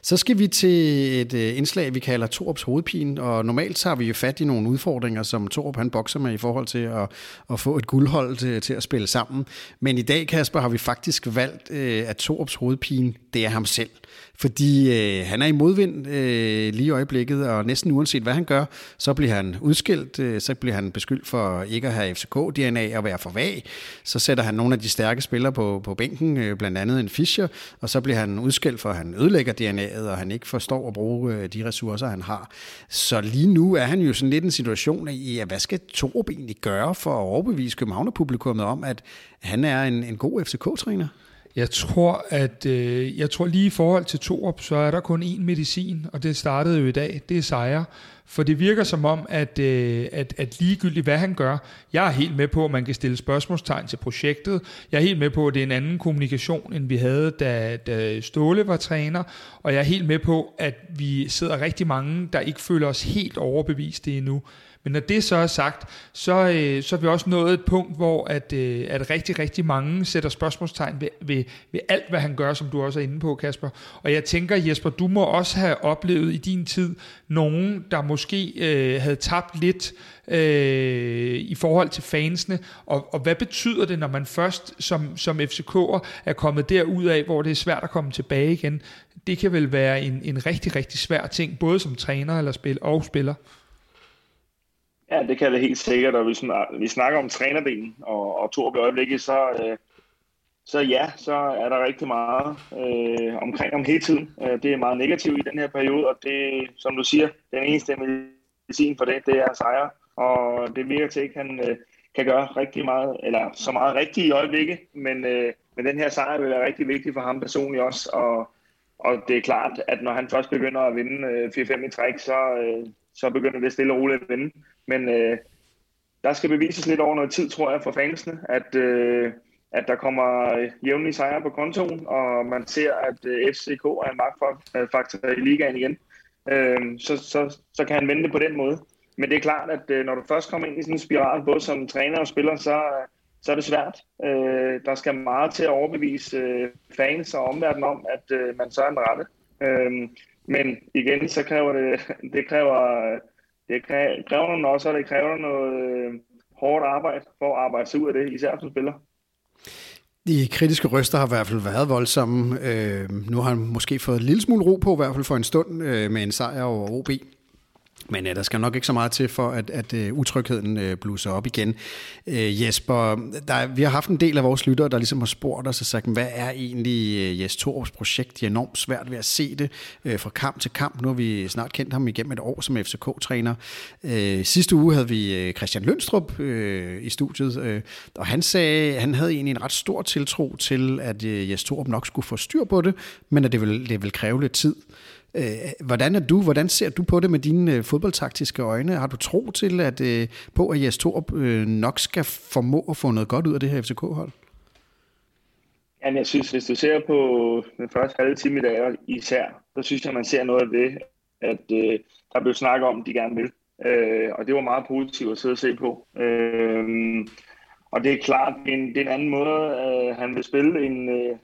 Så skal vi til et øh, indslag, vi kalder Torps hovedpine, og normalt tager vi jo fat i nogle udfordringer, som Torp han bokser med i forhold til at, at få et guldhold til, til at spille sammen. Men i dag, Kasper, har vi faktisk valgt, øh, at Torps hovedpine, det er ham selv fordi øh, han er i modvind øh, lige i øjeblikket, og næsten uanset hvad han gør, så bliver han udskilt, øh, så bliver han beskyldt for ikke at have FCK-DNA og være for vag, så sætter han nogle af de stærke spillere på, på bænken, øh, blandt andet en Fischer, og så bliver han udskilt for, at han ødelægger DNA'et, og han ikke forstår at bruge øh, de ressourcer, han har. Så lige nu er han jo sådan lidt en situation i, at hvad skal Torup egentlig gøre for at overbevise Københavner-publikummet om, at han er en, en god FCK-træner? Jeg tror, at øh, jeg tror lige i forhold til Torp, så er der kun én medicin, og det startede jo i dag, det er sejre. For det virker som om, at, øh, at, at ligegyldigt hvad han gør, jeg er helt med på, at man kan stille spørgsmålstegn til projektet. Jeg er helt med på, at det er en anden kommunikation, end vi havde, da, da Ståle var træner. Og jeg er helt med på, at vi sidder rigtig mange, der ikke føler os helt overbevist endnu. Men når det så er sagt, så, øh, så er vi også nået et punkt, hvor at, øh, at rigtig, rigtig mange sætter spørgsmålstegn ved, ved, ved alt, hvad han gør, som du også er inde på, Kasper. Og jeg tænker, Jesper, du må også have oplevet i din tid nogen, der måske øh, havde tabt lidt øh, i forhold til fansene. Og, og hvad betyder det, når man først som, som FCK'er er kommet derud af, hvor det er svært at komme tilbage igen? Det kan vel være en, en rigtig, rigtig svær ting, både som træner eller spil og spiller. Ja, det kan det helt sikkert, og hvis vi snakker om trænerdelen og, og to i øjeblikket, så, øh, så ja, så er der rigtig meget øh, omkring om hele tiden. Øh, det er meget negativt i den her periode, og det, som du siger, den eneste medicin for det, det er sejre, og det virker til, at han, øh, kan gøre rigtig meget, eller så meget rigtigt i øjeblikket, men, øh, men den her sejr vil være rigtig vigtig for ham personligt også, og, og det er klart, at når han først begynder at vinde øh, 4-5 i træk, så, øh, så begynder det stille og roligt at vinde. Men øh, der skal bevises lidt over noget tid, tror jeg, for fansene, at, øh, at der kommer øh, jævnlige sejre på kontoen, og man ser, at øh, FCK er en magtfaktor i ligaen igen. Øh, så, så, så kan han vende det på den måde. Men det er klart, at øh, når du først kommer ind i sådan en spiral, både som træner og spiller, så, så er det svært. Øh, der skal meget til at overbevise øh, fans og omverdenen om, at øh, man så er en rette. Øh, men igen, så kræver det, det kræver, det kræver nogle også, og det kræver noget øh, hårdt arbejde for at arbejde sig ud af det, især som spiller. De kritiske røster har i hvert fald været voldsomme. Øh, nu har han måske fået en lille smule ro på, i hvert fald for en stund, øh, med en sejr over OB. Men ja, der skal nok ikke så meget til for, at, at uh, utrygheden uh, blusser op igen. Uh, Jesper, der, vi har haft en del af vores lyttere, der ligesom har spurgt os og sagt, hvad er egentlig uh, Jes Torups projekt? Det er enormt svært ved at se det uh, fra kamp til kamp. Nu har vi snart kendt ham igennem et år som FCK-træner. Uh, sidste uge havde vi uh, Christian Lønstrup uh, i studiet, uh, og han sagde, han havde egentlig en ret stor tiltro til, at uh, Jes Torup nok skulle få styr på det, men at det vil, det vil kræve lidt tid. Øh, hvordan er du, hvordan ser du på det med dine øh, fodboldtaktiske øjne? Har du tro til, at øh, på at Jes Torp øh, nok skal formå at få noget godt ud af det her FCK-hold? Jamen, jeg synes, hvis du ser på den første halve time i dag især, så synes jeg, man ser noget af det, at øh, der blev snakket om, de gerne vil. Øh, og det var meget positivt at sidde og se på. Øh, og det er klart, det er en, det er en anden måde, øh, han vil spille, end øh,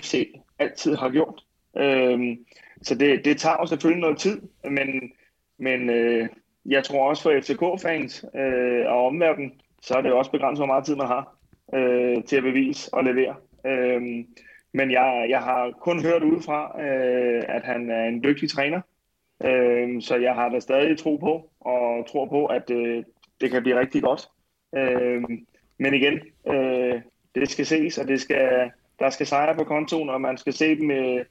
FC altid har gjort. Øh, så det, det tager jo selvfølgelig noget tid, men, men øh, jeg tror også for FCK-fans øh, og omverdenen, så er det også begrænset, hvor meget tid man har øh, til at bevise og levere. Øh, men jeg, jeg har kun hørt udefra, øh, at han er en dygtig træner, øh, så jeg har da stadig tro på, og tror på, at øh, det kan blive rigtig godt. Øh, men igen, øh, det skal ses, og det skal, der skal sejre på kontoen, og man skal se dem Øh,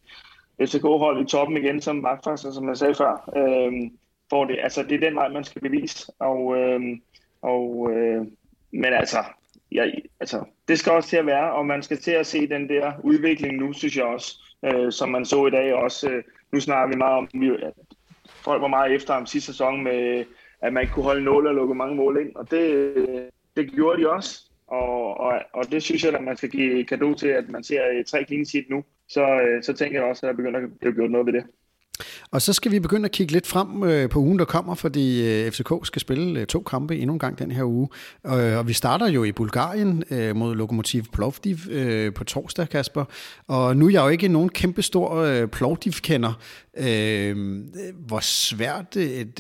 FCK-hold i toppen igen som magtfaktor, som jeg sagde før. Øh, for det, altså, det er den vej, man skal bevise. Og, øh, og, øh, men altså, ja, altså, det skal også til at være, og man skal til at se den der udvikling nu, synes jeg også, øh, som man så i dag også. Øh, nu snakker vi meget om, at folk var meget efter ham sidste sæson med, at man ikke kunne holde nål og lukke mange mål ind, og det, det gjorde de også. Og, og, og det synes jeg, at man skal give kado til, at man ser øh, tre clean sheet nu så, øh, så tænker jeg også, at der begynder at blive gjort noget ved det. Og så skal vi begynde at kigge lidt frem øh, på ugen, der kommer, fordi øh, FCK skal spille øh, to kampe endnu en gang den her uge. Og øh, vi starter jo i Bulgarien øh, mod Lokomotiv Plovdiv på torsdag, Kasper. Og nu er jeg jo ikke nogen kæmpe stor Plovdiv-kender. Hvor svært et,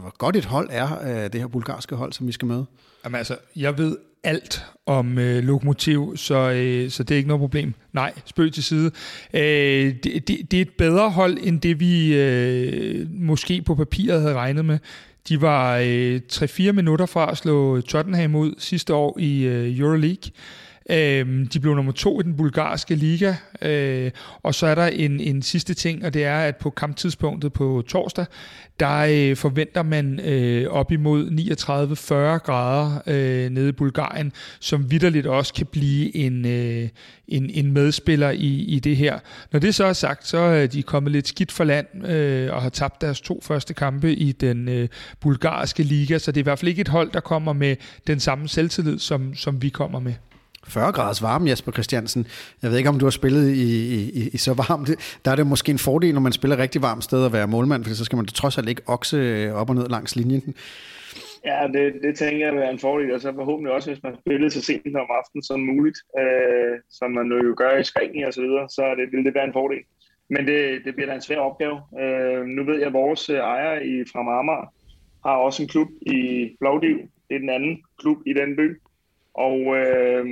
hvor godt et hold er det her bulgarske hold, som vi skal møde? Jamen altså, jeg ved alt om øh, lokomotiv, så, øh, så det er ikke noget problem. Nej, spøg til side. Øh, det, det, det er et bedre hold, end det vi øh, måske på papiret havde regnet med. De var øh, 3-4 minutter fra at slå Tottenham ud sidste år i øh, Euroleague. Øh, de blev nummer to i den bulgarske liga, øh, og så er der en, en sidste ting, og det er, at på kamptidspunktet på torsdag, der øh, forventer man øh, op imod 39-40 grader øh, nede i Bulgarien, som vidderligt også kan blive en, øh, en, en medspiller i, i det her. Når det så er sagt, så er de kommet lidt skidt for land øh, og har tabt deres to første kampe i den øh, bulgarske liga, så det er i hvert fald ikke et hold, der kommer med den samme selvtillid, som, som vi kommer med. 40 graders varme, Jesper Christiansen. Jeg ved ikke, om du har spillet i, i, i så varmt. Der er det måske en fordel, når man spiller rigtig varmt sted at være målmand, for så skal man trods alt ikke okse øh, op og ned langs linjen. Ja, det, det tænker jeg er en fordel, og så forhåbentlig også, hvis man spiller så sent om aftenen som muligt, øh, som man jo gør i Spanien og så videre, så det, vil det være en fordel. Men det, det bliver da en svær opgave. Øh, nu ved jeg, at vores øh, ejer i fra Marmar har også en klub i Plovdiv. Det er den anden klub i den by. Og øh,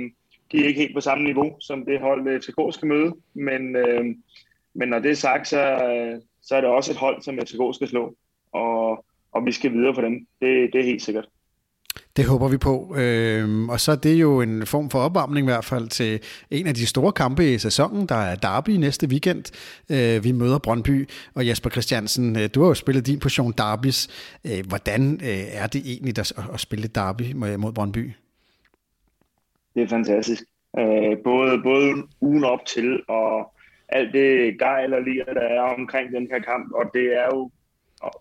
de er ikke helt på samme niveau, som det hold, øh, FCK skal møde. Men, øh, men når det er sagt, så, så er det også et hold, som FCK skal slå. Og, og vi skal videre for dem. Det, det er helt sikkert. Det håber vi på. Øhm, og så er det jo en form for opvarmning i hvert fald til en af de store kampe i sæsonen, der er Derby næste weekend. Øh, vi møder Brøndby, og Jesper Christiansen, øh, du har jo spillet din portion Derbys. Øh, hvordan øh, er det egentlig at, at spille Derby mod Brøndby? Det er fantastisk. Øh, både, både ugen op til og alt det gejl og lir, der er omkring den her kamp, og det er jo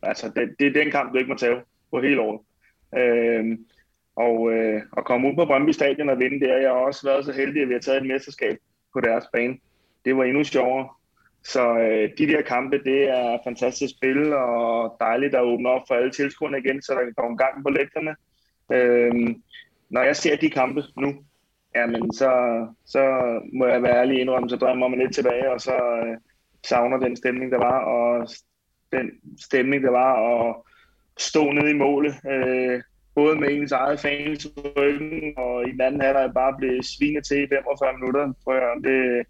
altså, det, det er den kamp, du ikke må tage på hele året. Øh, og øh, at komme ud på Brøndby Stadion og vinde der, jeg har også været så heldig, at vi har taget et mesterskab på deres bane. Det var endnu sjovere. Så øh, de der kampe, det er fantastisk spil, og dejligt at åbne op for alle tilskuerne igen, så der kan komme gang på lægterne. Øh, når jeg ser de kampe nu, jamen så, så må jeg være ærlig indrømme, så drømmer man lidt tilbage, og så øh, savner den stemning, der var, og den stemning, der var at stå nede i målet, øh, både med ens eget fans ryggen, og i den anden halvleg bare blev svinet til i 45 minutter, tror jeg. Det,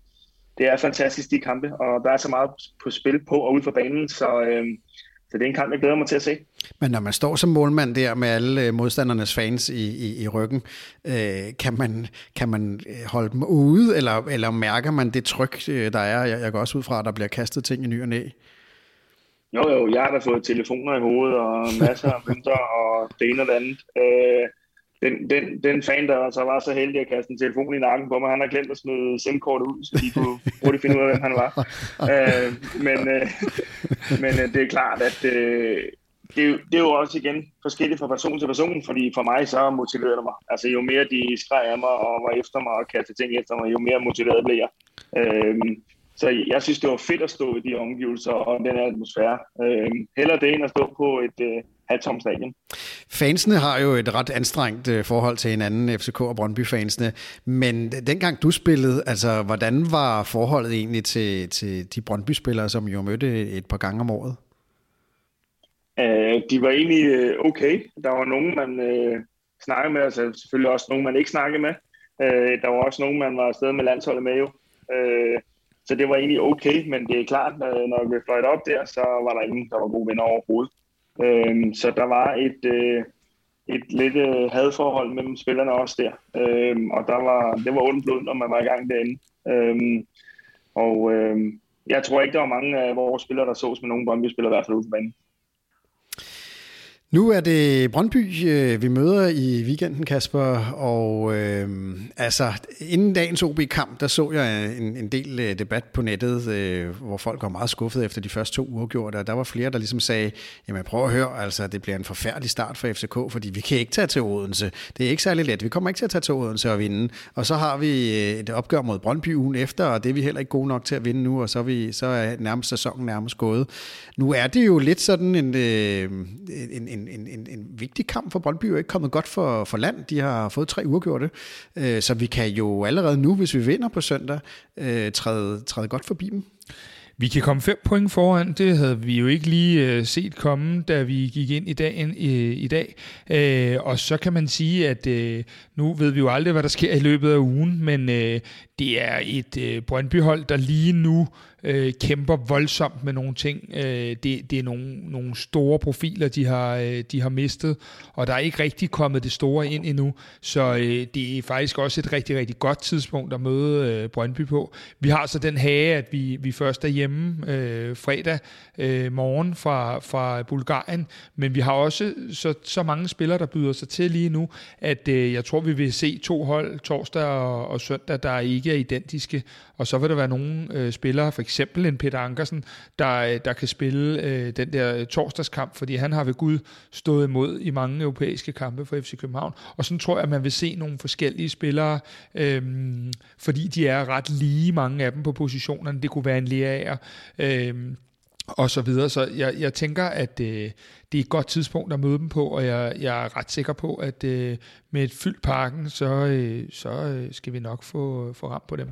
det er fantastisk, de kampe, og der er så meget på spil på og ud for banen, så, øh, så det er en kamp, jeg glæder mig til at se. Men når man står som målmand der med alle øh, modstandernes fans i, i, i ryggen, øh, kan, man, kan man øh, holde dem ude, eller, eller mærker man det tryk, øh, der er? Jeg, jeg går også ud fra, at der bliver kastet ting i ny og næ. Jo, jo, jeg har da fået telefoner i hovedet, og masser af mønter, og det ene og det andet. Øh, den, den, den fan, der så var så heldig at kaste en telefon i nakken på mig, han har glemt at smide SIM-kortet ud, så de kunne hurtigt finde ud af, hvem han var. (laughs) Øh, men øh, men øh, det er klart, at øh, det, er jo, det er jo også igen forskelligt fra person til person, fordi for mig så motiverer det mig. Altså jo mere de skreg af mig og var efter mig og kastede ting efter mig, jo mere motiveret blev jeg. Øh, så jeg synes, det var fedt at stå i de omgivelser og den atmosfære. Øh, heller det end at stå på et øh, halvtomt stadion. Fansene har jo et ret anstrengt øh, forhold til hinanden, FCK og Brøndby-fansene. Men dengang du spillede, altså hvordan var forholdet egentlig til, til de Brøndby-spillere, som jo mødte et par gange om året? Uh, de var egentlig øh, okay. Der var nogen, man uh, snakkede med, altså selvfølgelig også nogen, man ikke snakkede med. Uh, der var også nogen, man var afsted med landsholdet med jo. Uh, så det var egentlig okay, men det er klart, når vi fløjte op der, så var der ingen, der var gode venner overhovedet. Øhm, så der var et, øh, et lidt øh, hadforhold mellem spillerne også der. Øhm, og der var, det var ondt blod, når man var i gang derinde. Øhm, og øhm, jeg tror ikke, der var mange af vores spillere, der sås med nogen Brøndby-spillere, i hvert fald ude på banen. Nu er det Brøndby, øh, vi møder i weekenden, Kasper, og øh, altså inden dagens OB-kamp, der så jeg en, en del øh, debat på nettet, øh, hvor folk var meget skuffet efter de første to uafgjorte, og der var flere, der ligesom sagde, jamen prøv at høre, altså det bliver en forfærdelig start for FCK, fordi vi kan ikke tage til Odense. Det er ikke særlig let, vi kommer ikke til at tage til Odense og vinde. Og så har vi øh, et opgør mod Brøndby ugen efter, og det er vi heller ikke gode nok til at vinde nu, og så er, vi, så er nærmest sæsonen nærmest gået. Nu er det jo lidt sådan en, øh, en, en en, en, en vigtig kamp for Brøndby, og ikke kommet godt for, for land. De har fået tre uafgjorte, øh, så vi kan jo allerede nu, hvis vi vinder på søndag, øh, træde, træde godt forbi dem. Vi kan komme fem point foran. Det havde vi jo ikke lige øh, set komme, da vi gik ind i dagen i, i dag. Øh, og så kan man sige, at øh, nu ved vi jo aldrig, hvad der sker i løbet af ugen, men øh, det er et øh, Brøndby-hold, der lige nu øh, kæmper voldsomt med nogle ting. Øh, det, det er nogle, nogle store profiler, de har, øh, de har mistet, og der er ikke rigtig kommet det store ind endnu, så øh, det er faktisk også et rigtig, rigtig godt tidspunkt at møde øh, Brøndby på. Vi har så den hage, at vi, vi først er hjemme øh, fredag øh, morgen fra, fra Bulgarien, men vi har også så, så mange spillere, der byder sig til lige nu, at øh, jeg tror, vi vil se to hold torsdag og, og søndag, der ikke er identiske, og så vil der være nogle øh, spillere, for eksempel eksempel en Peter Ankersen, der, øh, der kan spille øh, den der torsdagskamp, fordi han har ved Gud stået imod i mange europæiske kampe for FC København. Og sådan tror jeg, at man vil se nogle forskellige spillere, øh, fordi de er ret lige mange af dem på positionerne. Det kunne være en lærer øh, og så videre. Så jeg, jeg tænker, at øh, det er et godt tidspunkt at møde dem på, og jeg, jeg er ret sikker på, at øh, med et fyldt parken, så, øh, så øh, skal vi nok få, få ramt på dem.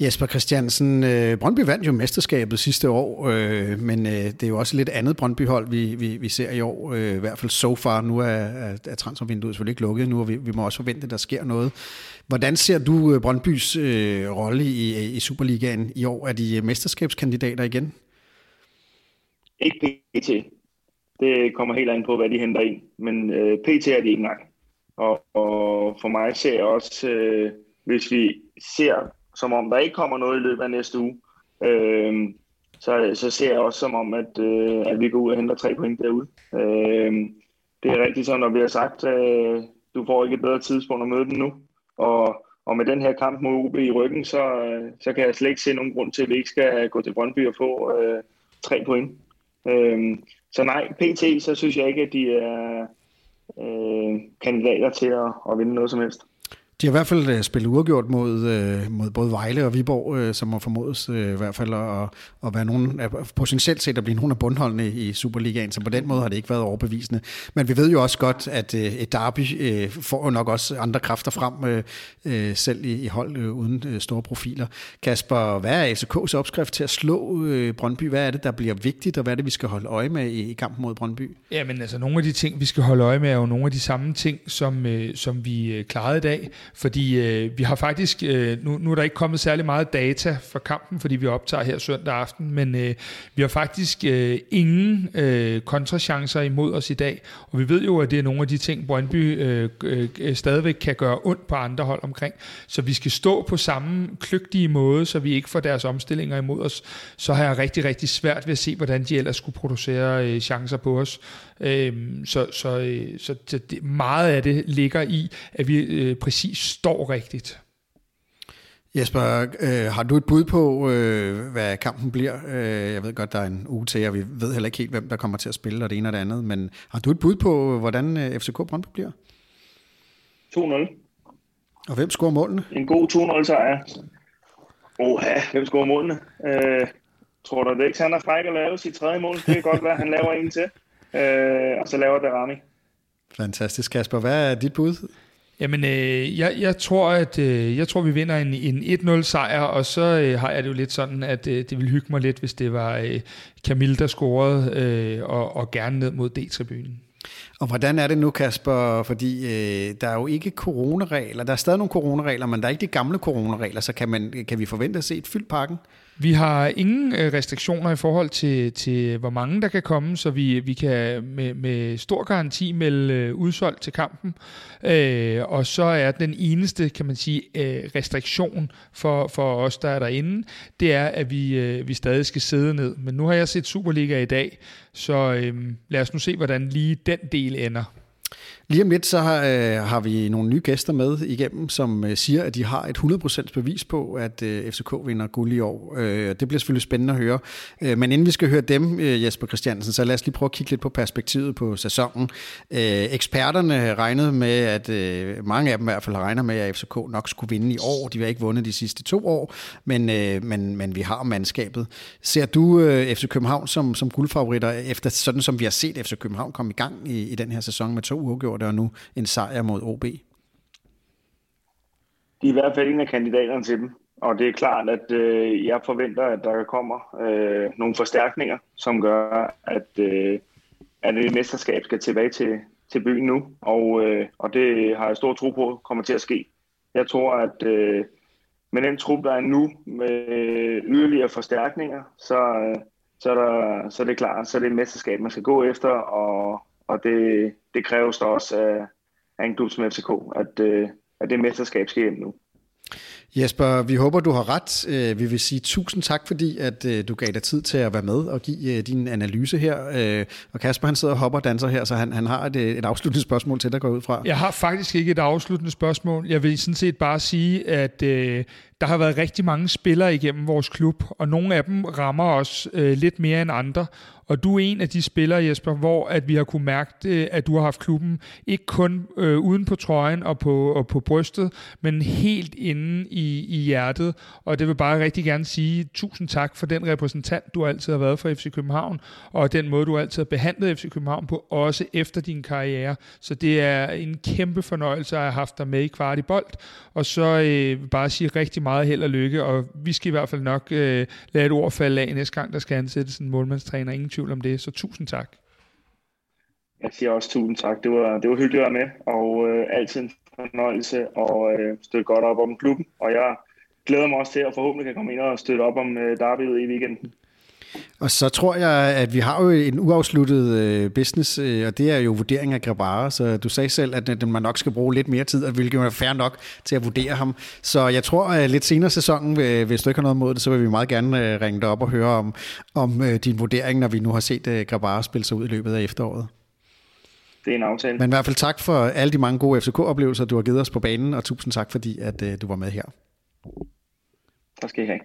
Jesper Christiansen, øh, Brøndby vandt jo mesterskabet sidste år, øh, men øh, det er jo også lidt andet Brøndby-hold, vi, vi, vi ser i år, i hvert fald so far. Nu er, er transfervinduet selvfølgelig ikke lukket nu, og vi, vi må også forvente, at der sker noget. Hvordan ser du Brøndbys øh, rolle i, i Superligaen i år? Er de mesterskabskandidater igen? Ikke PT. Det kommer helt an på, hvad de henter ind. Men øh, PT er de ikke nok. Og, og for mig ser jeg også, øh, hvis vi ser som om der ikke kommer noget i løbet af næste uge, øh, så, så ser jeg også som om, at, øh, at vi går ud og henter tre point derude. Øh, det er rigtigt sådan, når vi har sagt, øh, du får ikke et bedre tidspunkt at møde dem nu. Og, og med den her kamp mod OB i ryggen, så, øh, så kan jeg slet ikke se nogen grund til, at vi ikke skal gå til Brøndby og få øh, tre point. Øh, så nej, PT, så synes jeg ikke, at de er øh, kandidater til at, at vinde noget som helst. De har i hvert fald øh, spillet uafgjort mod, øh, mod både Vejle og Viborg, øh, som må formodes øh, i hvert fald at, at være nogen, potentielt set at blive nogle af bundholdene i Superligaen, så på den måde har det ikke været overbevisende. Men vi ved jo også godt, at øh, et derby øh, får jo nok også andre kræfter frem, øh, øh selv i, i hold øh, uden øh, store profiler. Kasper, hvad er ACK's opskrift til at slå øh, Brøndby? Hvad er det, der bliver vigtigt, og hvad er det, vi skal holde øje med i, i kampen mod Brøndby? Jamen altså, nogle af de ting, vi skal holde øje med, er jo nogle af de samme ting, som, øh, som vi øh, klarede i dag fordi øh, vi har faktisk, øh, nu, nu er der ikke kommet særlig meget data for kampen, fordi vi optager her søndag aften, men øh, vi har faktisk øh, ingen øh, kontrachancer imod os i dag, og vi ved jo, at det er nogle af de ting, Brøndby øh, øh, stadigvæk kan gøre ondt på andre hold omkring, så vi skal stå på samme kløgtige måde, så vi ikke får deres omstillinger imod os, så har jeg rigtig, rigtig svært ved at se, hvordan de ellers skulle producere øh, chancer på os. Øh, så så, øh, så det, meget af det ligger i, at vi øh, præcis står rigtigt. Jesper, øh, har du et bud på, øh, hvad kampen bliver? Øh, jeg ved godt, der er en uge til, og vi ved heller ikke helt, hvem der kommer til at spille, og det ene og det andet, men har du et bud på, hvordan øh, FCK Brøndby bliver? 2-0. Og hvem scorer målene? En god 2-0 sejr. Oha, hvem scorer målene? Øh, tror du, det ikke han er fræk at lave sit tredje mål? Det kan godt være, han laver en til. Øh, og så laver det Rami. Fantastisk, Kasper. Hvad er dit bud? Jamen, øh, jeg, jeg, tror, at øh, jeg tror, vi vinder en, en 1-0 sejr, og så øh, har jeg det jo lidt sådan, at øh, det ville hygge mig lidt, hvis det var øh, Camille, der scorede, øh, og, og gerne ned mod D-tribunen. Og hvordan er det nu, Kasper? Fordi øh, der er jo ikke coronaregler. Der er stadig nogle coronaregler, men der er ikke de gamle coronaregler, så kan, man, kan vi forvente at se et fyldt pakken? Vi har ingen øh, restriktioner i forhold til, til hvor mange der kan komme, så vi, vi kan med, med stor garanti melde øh, udsolgt til kampen. Øh, og så er den eneste, kan man sige, øh, restriktion for, for os, der er derinde, det er, at vi, øh, vi stadig skal sidde ned. Men nu har jeg set Superliga i dag, så øh, lad os nu se, hvordan lige den del ender. Lige om lidt, så har, øh, har vi nogle nye gæster med igennem, som øh, siger, at de har et 100% bevis på, at øh, FCK vinder guld i år. Øh, det bliver selvfølgelig spændende at høre. Øh, men inden vi skal høre dem, øh, Jesper Christiansen, så lad os lige prøve at kigge lidt på perspektivet på sæsonen. Øh, eksperterne regnede med, at øh, mange af dem i hvert fald regner med, at FCK nok skulle vinde i år. De har ikke vundet de sidste to år, men, øh, men, men vi har mandskabet. Ser du øh, FC København som, som guldfavoritter, efter sådan som vi har set FC København komme i gang i, i den her sæson med to uafgjorte og nu en sejr mod OB. De er i hvert fald en af kandidaterne til dem, og det er klart, at øh, jeg forventer, at der kommer øh, nogle forstærkninger, som gør, at, øh, at det mesterskab skal tilbage til, til byen nu, og, øh, og det har jeg stor tro på kommer til at ske. Jeg tror, at øh, med den trup, der er nu, med yderligere forstærkninger, så, øh, så, er der, så er det klart, så er det et mesterskab, man skal gå efter, og, og det, det kræves der også af, af en klub som FCK, at, øh, at det mesterskab skal hjem nu. Jesper, vi håber, du har ret. Øh, vi vil sige tusind tak, fordi at øh, du gav dig tid til at være med og give din analyse her. Og Kasper, han sidder og hopper og danser her, så han, han har et, et afsluttende spørgsmål til dig går ud fra. Jeg har faktisk ikke et afsluttende spørgsmål. Jeg vil sådan set bare sige, at øh, der har været rigtig mange spillere igennem vores klub, og nogle af dem rammer os øh, lidt mere end andre. Og du er en af de spillere, Jesper, hvor at vi har kunne mærke, øh, at du har haft klubben ikke kun øh, uden på trøjen og på, og på brystet, men helt inde i, i hjertet. Og det vil bare rigtig gerne sige tusind tak for den repræsentant, du altid har været for FC København, og den måde, du altid har behandlet FC København på, også efter din karriere. Så det er en kæmpe fornøjelse at have haft dig med i kvart i bold. Og så øh, bare sige rigtig meget held og lykke, og vi skal i hvert fald nok øh, lade et ord falde af næste gang, der skal ansættes en målmandstræner. Ingen tvivl om det, så tusind tak. Jeg siger også tusind tak. Det var, det var hyggeligt at være med, og øh, altid en fornøjelse at øh, støtte godt op om klubben. Og jeg glæder mig også til at forhåbentlig kan komme ind og støtte op om øh, derbyet i weekenden. Og så tror jeg, at vi har jo en uafsluttet øh, business, øh, og det er jo vurdering af Grabara, så du sagde selv, at man nok skal bruge lidt mere tid, hvilket er fair nok til at vurdere ham. Så jeg tror, at lidt senere sæsonen, hvis du ikke har noget mod det, så vil vi meget gerne øh, ringe dig op og høre om, om din vurdering, når vi nu har set Grabara spille sig ud i løbet af efteråret. det er en aftale. Men i hvert fald tak for alle de mange gode FCK-oplevelser, du har givet os på banen, og tusind tak, fordi at, du var med her. Tak skal I have.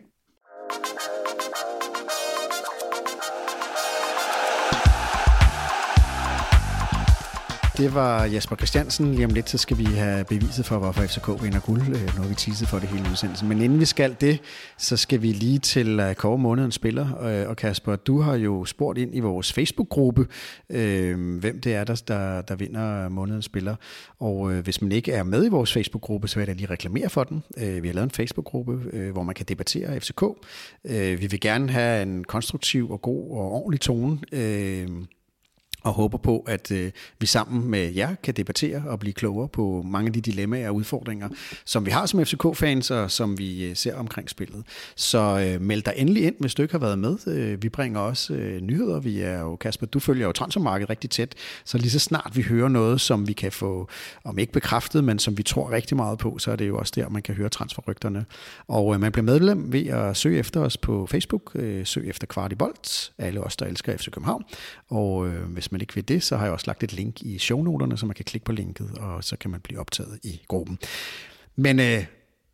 Det var Jesper Christiansen. Lige om lidt, så skal vi have beviset for, hvorfor FCK vinder guld. Øh, nu har vi teaset for det hele udsendelsen. Men inden vi skal det, så skal vi lige til øh, kåre månedens spiller. Øh, og Kasper, du har jo spurgt ind i vores Facebook-gruppe, øh, hvem det er, der, der, der vinder månedens spiller. Og øh, hvis man ikke er med i vores Facebook-gruppe, så vil jeg da lige reklamere for den. Øh, vi har lavet en Facebook-gruppe, øh, hvor man kan debattere FCK. Øh, vi vil gerne have en konstruktiv og god og ordentlig tone. Øh, og håber på, at øh, vi sammen med jer kan debattere og blive klogere på mange af de dilemmaer og udfordringer, som vi har som FCK-fans og som vi øh, ser omkring spillet. Så øh, meld dig endelig ind, hvis du ikke har været med. Øh, vi bringer også øh, nyheder. Vi er jo, Kasper, du følger jo transfermarkedet rigtig tæt, så lige så snart vi hører noget, som vi kan få, om ikke bekræftet, men som vi tror rigtig meget på, så er det jo også der, man kan høre transferrygterne. Og øh, man bliver medlem ved at søge efter os på Facebook, øh, søg efter Kvartibolt, alle os, der elsker FC København. Og øh, hvis man ikke vil det, så har jeg også lagt et link i shownoterne, så man kan klikke på linket, og så kan man blive optaget i gruppen. Men øh,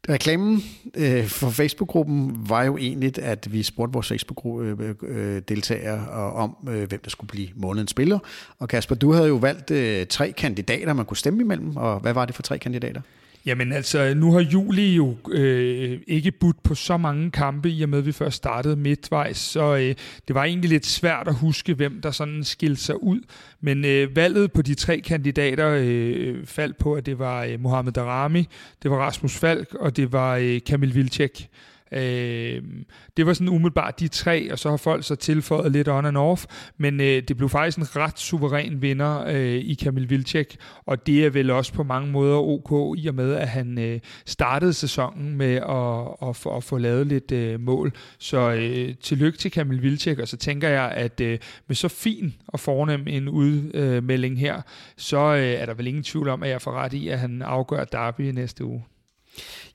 reklamen øh, for Facebook-gruppen var jo egentlig, at vi spurgte vores Facebook-deltagere øh, øh, øh, om, øh, hvem der skulle blive månedens spiller. Og Kasper, du havde jo valgt øh, tre kandidater, man kunne stemme imellem, og hvad var det for tre kandidater? Jamen altså, nu har Juli jo øh, ikke budt på så mange kampe, i og med at vi først startede midtvejs, så øh, det var egentlig lidt svært at huske, hvem der sådan skilte sig ud. Men øh, valget på de tre kandidater øh, faldt på, at det var øh, Mohamed Darami, det var Rasmus Falk, og det var øh, Kamil Vilcek. Øh, det var sådan umiddelbart de tre, og så har folk så tilføjet lidt on and off, men øh, det blev faktisk en ret suveræn vinder øh, i Kamil Vilcek, og det er vel også på mange måder ok, i og med at han øh, startede sæsonen med at, at, få, at få lavet lidt øh, mål. Så øh, tillykke til Kamil Vilcek, og så tænker jeg, at øh, med så fin og fornem en udmelding her, så øh, er der vel ingen tvivl om, at jeg får ret i, at han afgør Derby næste uge.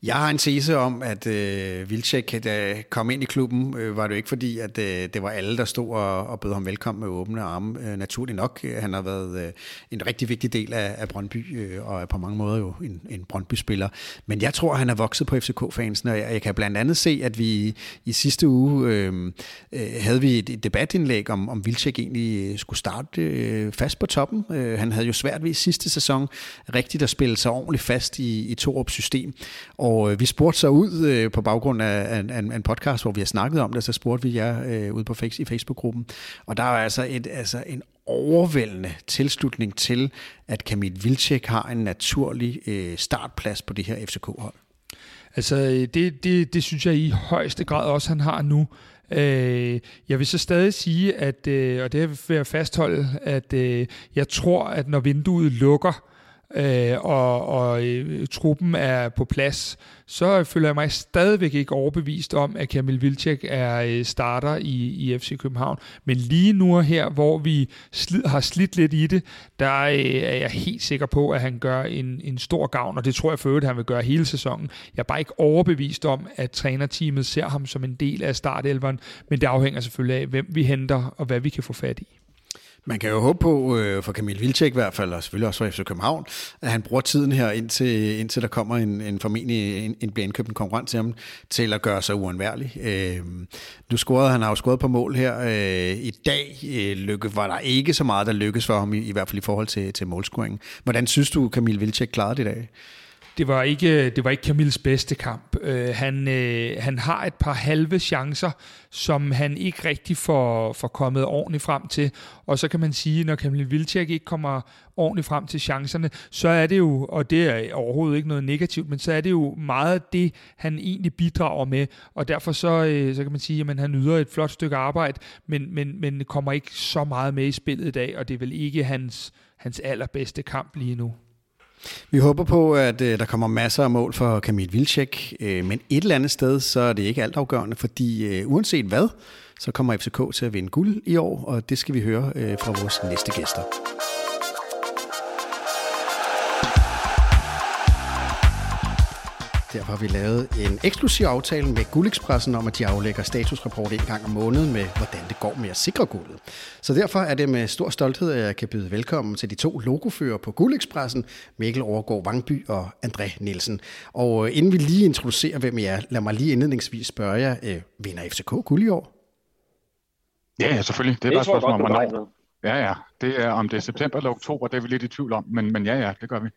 Jeg har en tese om, at øh, Vilcek, da kom ind i klubben, øh, var det jo ikke fordi, at øh, det var alle, der stod og, og bød ham velkommen med åbne arme. Øh, naturligt nok, øh, han har været øh, en rigtig vigtig del af, af Brøndby, øh, og er på mange måder jo en, en Brøndby-spiller. Men jeg tror, han er vokset på FCK-fansen, og jeg, jeg kan blandt andet se, at vi i sidste uge øh, øh, havde vi et, et debatindlæg om, om Vilcek egentlig øh, skulle starte øh, fast på toppen. Øh, han havde jo svært ved i sidste sæson rigtigt at spille sig ordentligt fast i, i Torups system. Og øh, vi spurgte så ud øh, på baggrund af, af, af en podcast, hvor vi har snakket om det, så spurgte vi jer øh, ud på i Facebook-gruppen. Og der er altså, et, altså en overvældende tilslutning til, at Kamil Vilcek har en naturlig øh, startplads på det her FCK-hold. Altså, øh, det, det, det synes jeg i højeste grad også, han har nu. Øh, jeg vil så stadig sige, at, øh, og det vil jeg fastholde, at øh, jeg tror, at når vinduet lukker, øh, øh, og, og øh, truppen er på plads, så føler jeg mig stadigvæk ikke overbevist om, at Kamil Vilcek er øh, starter i, i FC København. Men lige nu her, hvor vi slid, har slidt lidt i det, der øh, er jeg helt sikker på, at han gør en, en stor gavn, og det tror jeg for øvrigt, at han vil gøre hele sæsonen. Jeg er bare ikke overbevist om, at trænerteamet ser ham som en del af startelveren, men det afhænger selvfølgelig af, hvem vi henter og hvad vi kan få fat i. Man kan jo håbe på, øh, for Kamil Vilcek i hvert fald, og selvfølgelig også for FC København, at han bruger tiden her, indtil, indtil der kommer en, en formentlig en, en bliver indkøbt en konkurrent til ham, til at gøre sig uundværlig. Øh, du scorede, han har jo scoret på mål her øh, i dag. Øh, lykke, var der ikke så meget, der lykkes for ham, i, i hvert fald i forhold til, til målscoringen. Hvordan synes du, Kamil Vilcek klarede det i dag? Det var ikke, det var ikke Camilles bedste kamp. Øh, han, øh, han har et par halve chancer, som han ikke rigtig får, får kommet ordentligt frem til. Og så kan man sige, når Camille Vilcek ikke kommer ordentligt frem til chancerne, så er det jo, og det er overhovedet ikke noget negativt, men så er det jo meget det, han egentlig bidrager med. Og derfor så, øh, så kan man sige, at han yder et flot stykke arbejde, men, men, men kommer ikke så meget med i spillet i dag, og det er vel ikke hans, hans allerbedste kamp lige nu. Vi håber på, at øh, der kommer masser af mål for Kamil Vilcek, øh, men et eller andet sted, så er det ikke altafgørende, fordi øh, uanset hvad, så kommer FCK til at vinde guld i år, og det skal vi høre øh, fra vores næste gæster. Derfor har vi lavet en eksklusiv aftale med Guldekspressen om, at de aflægger statusrapport en gang om måneden med, hvordan det går med at sikre guldet. Så derfor er det med stor stolthed, at jeg kan byde velkommen til de to logofører på Guldekspressen, Mikkel Overgaard Vangby og André Nielsen. Og inden vi lige introducerer, hvem I er, lad mig lige indledningsvis spørge jer, øh, vinder FCK guld i år? Ja, ja, selvfølgelig. Det er bare et spørgsmål om, hvornår. Ja, ja. Det er, om det er september eller oktober, det er vi lidt i tvivl om, men, men ja, ja, det gør vi.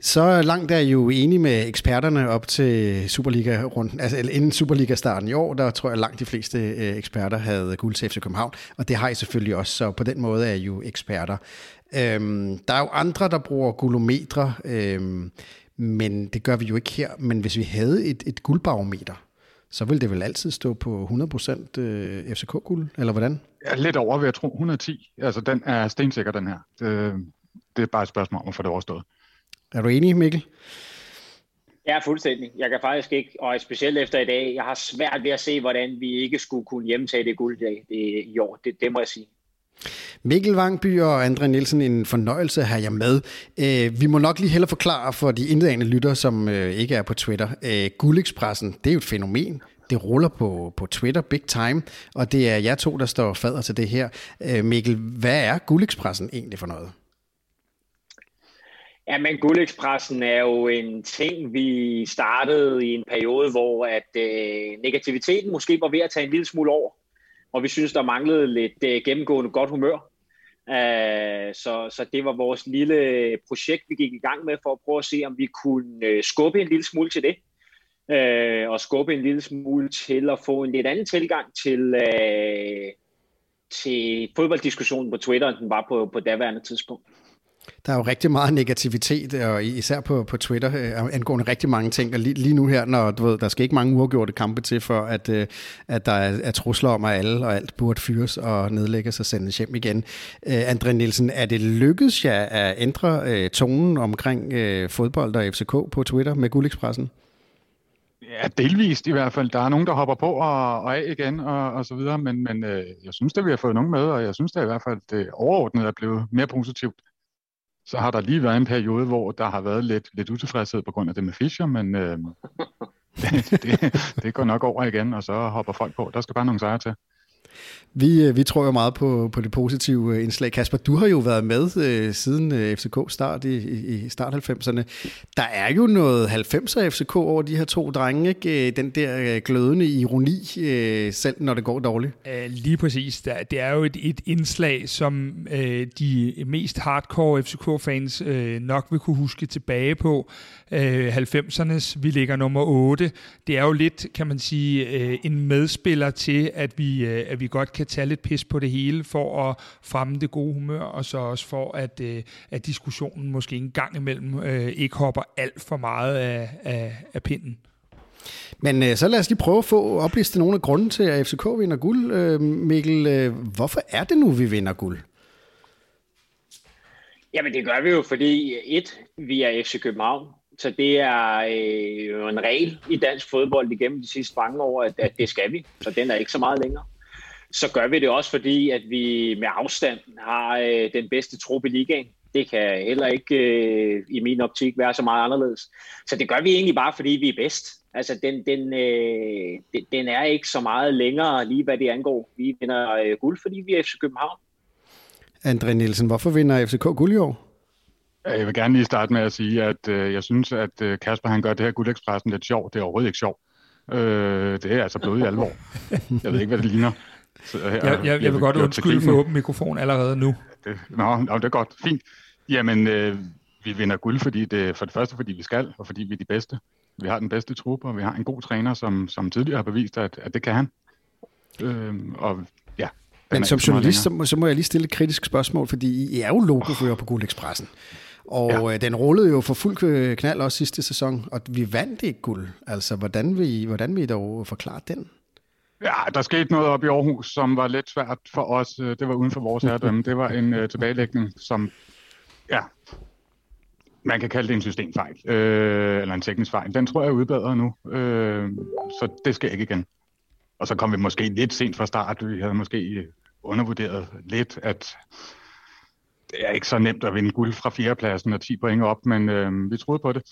Så langt er jeg jo enige med eksperterne op til Superliga-runden. Altså inden Superliga-starten i år, der tror jeg langt de fleste øh, eksperter havde guld til FC København, og det har I selvfølgelig også, så på den måde er I jo eksperter. Øhm, der er jo andre, der bruger gulometre, øhm, men det gør vi jo ikke her. Men hvis vi havde et, et guldbarometer, så ville det vel altid stå på 100% øh, FCK-guld, eller hvordan? Ja, lidt over, vil jeg tro. 110. Altså, den er stensikker, den her. Det, det er bare et spørgsmål om at få det overstået. Er du enig, Mikkel? Ja, fuldstændig. Jeg kan faktisk ikke, og specielt efter i dag, jeg har svært ved at se, hvordan vi ikke skulle kunne hjemtage det guld det, i år. Det, det må jeg sige. Mikkel Vangby og Andre Nielsen, en fornøjelse at have jer med. Øh, vi må nok lige heller forklare for de indledende lytter, som øh, ikke er på Twitter. Øh, Guldekspressen, det er jo et fænomen. Det ruller på, på Twitter big time, og det er jer to, der står fader til det her. Mikkel, hvad er Guldekspressen egentlig for noget? Ja, men Guldekspressen er jo en ting, vi startede i en periode, hvor at øh, negativiteten måske var ved at tage en lille smule over og vi synes, der manglede lidt øh, gennemgående godt humør. Æh, så, så det var vores lille projekt, vi gik i gang med for at prøve at se, om vi kunne øh, skubbe en lille smule til det. Uh, og skubbe en lille smule til at få en lidt anden tilgang til, øh, til fodbolddiskussionen på Twitter, end den var på, på daværende tidspunkt. Der er jo rigtig meget negativitet, og især på, på Twitter, øh, angående rigtig mange ting. Og lige, lige nu her, når du ved, der skal ikke mange uafgjorte kampe til, for at, øh, at der er, er trusler om, at alle og alt burde fyres og nedlægges og sendes hjem igen. Øh, André Nielsen, er det lykkedes jer at ændre øh, tonen omkring øh, fodbold og FCK på Twitter med Guldekspressen? Ja, delvist i hvert fald. Der er nogen, der hopper på og, og af igen og, og så videre, men, men øh, jeg synes, at vi har fået nogen med, og jeg synes, at i hvert fald det overordnet er blevet mere positivt så har der lige været en periode, hvor der har været lidt, lidt utilfredshed på grund af det med Fischer, men øh, (laughs) det, det, det går nok over igen, og så hopper folk på. Der skal bare nogle sejre til. Vi, øh, vi tror jo meget på, på det positive øh, indslag. Kasper, du har jo været med øh, siden øh, FCK start i, i start 90'erne. Der er jo noget 90'er FCK over de her to drenge, ikke? Øh, den der glødende ironi, øh, selv når det går dårligt. Lige præcis. Det er jo et, et indslag, som øh, de mest hardcore FCK-fans øh, nok vil kunne huske tilbage på. Øh, 90'ernes, vi ligger nummer 8. Det er jo lidt, kan man sige, øh, en medspiller til, at vi, øh, at vi vi godt kan tage lidt pis på det hele for at fremme det gode humør, og så også for, at, øh, at diskussionen måske en gang imellem øh, ikke hopper alt for meget af, af, af pinden. Men øh, så lad os lige prøve at få oplistet nogle af grunden til, at FCK vinder guld. Øh, Mikkel, øh, hvorfor er det nu, vi vinder guld? Jamen det gør vi jo, fordi et, vi er FC København, så det er øh, en regel i dansk fodbold igennem de sidste mange år, at, at det skal vi. Så den er ikke så meget længere så gør vi det også, fordi at vi med afstand har øh, den bedste trup i ligaen. Det kan heller ikke øh, i min optik være så meget anderledes. Så det gør vi egentlig bare, fordi vi er bedst. Altså, den, den, øh, den, den er ikke så meget længere lige, hvad det angår. Vi vinder øh, guld, fordi vi er FC København. Andre Nielsen, hvorfor vinder FCK guld i år? Jeg vil gerne lige starte med at sige, at øh, jeg synes, at øh, Kasper han gør det her guldekspressen lidt sjovt. Det er overhovedet ikke sjovt. Øh, det er altså blodig alvor. Jeg ved ikke, hvad det ligner. Så her, jeg, jeg, jeg vil godt undskylde for åben mikrofon allerede nu. Det, nå, nå, det er godt. Fint. Jamen, øh, vi vinder guld, fordi det, for det første, fordi vi skal, og fordi vi er de bedste. Vi har den bedste trup, og vi har en god træner, som, som tidligere har bevist, at, at det kan han. Øh, og ja, Men som journalist, så må, så må jeg lige stille et kritisk spørgsmål, fordi I er jo logofører på Guld Expressen. Og ja. Øh, den rullede jo for fuld knald også sidste sæson, og vi vandt ikke guld. Altså, hvordan vil I, hvordan vil I dog forklare den? Ja, der skete noget op i Aarhus, som var lidt svært for os. Øh, det var uden for vores herredømme. Det var en øh, tilbagelægning, som, ja, man kan kalde det en systemfejl, øh, eller en teknisk fejl. Den tror jeg er udbedret nu, øh, så det skal ikke igen. Og så kom vi måske lidt sent fra start. Vi havde måske øh, undervurderet lidt, at det er ikke så nemt at vinde guld fra fjerdepladsen og 10 point op, men øh, vi troede på det.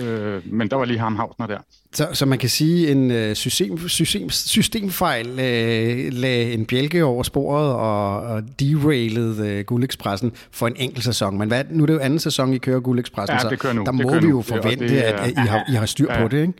Øh, men der var lige ham Havsner der. Så, så man kan sige, en uh, system, system, systemfejl uh, lagde en bjælke over sporet og, og derailede uh, Guldekspressen for en enkelt sæson. Men hvad, nu er det jo anden sæson, I kører Guldekspressen, ja, det kører nu. så der det må vi jo forvente, det, at, at I har, I har styr ja, på det, ikke?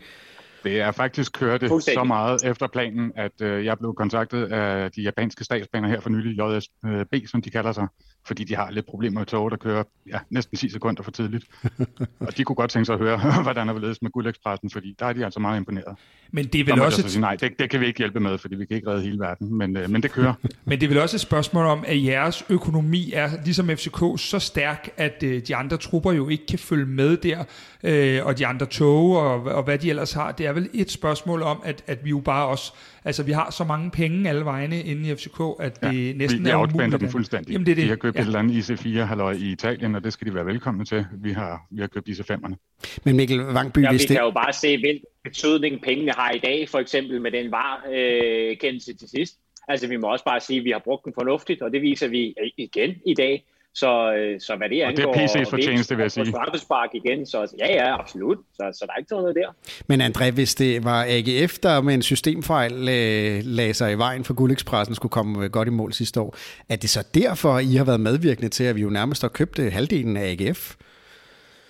Det er faktisk kørt det så meget efter planen, at øh, jeg blev kontaktet af de japanske statsbaner her for nylig, JSB, som de kalder sig, fordi de har lidt problemer med tog, der kører ja, næsten 10 sekunder for tidligt. (laughs) og de kunne godt tænke sig at høre, (laughs) hvordan er ledes med Guldekspressen, fordi der er de altså meget imponeret. Men det er vel også... Et... Sige, nej, det, det kan vi ikke hjælpe med, fordi vi kan ikke redde hele verden, men, øh, men det kører. (laughs) men det er vel også et spørgsmål om, at jeres økonomi er, ligesom FCK, så stærk, at øh, de andre trupper jo ikke kan følge med der, øh, og de andre tog, og, og hvad de ellers har. Det er vel et spørgsmål om, at, at vi jo bare også... Altså, vi har så mange penge alle vegne inde i FCK, at det ja, næsten vi, er umuligt. Vi dem fuldstændig. Jamen, det er det. De har købt ja. et eller andet IC4 i Italien, og det skal de være velkomne til. Vi har, vi har købt IC5'erne. Men Mikkel Vangby, ja, hvis vi det... kan jo bare se, hvilken betydning pengene har i dag, for eksempel med den var-kendelse øh, til sidst. Altså, vi må også bare sige, at vi har brugt den fornuftigt, og det viser vi igen i dag. Så, øh, så hvad det angår... Og det er PC's fortjeneste, vil jeg sige. Og igen, så ja, ja, absolut. Så, så der er ikke noget der. Men André, hvis det var AGF, der med en systemfejl lagde, lagde sig i vejen for Guldekspressen skulle komme godt i mål sidste år, er det så derfor, I har været medvirkende til, at vi jo nærmest har købt øh, halvdelen af AGF?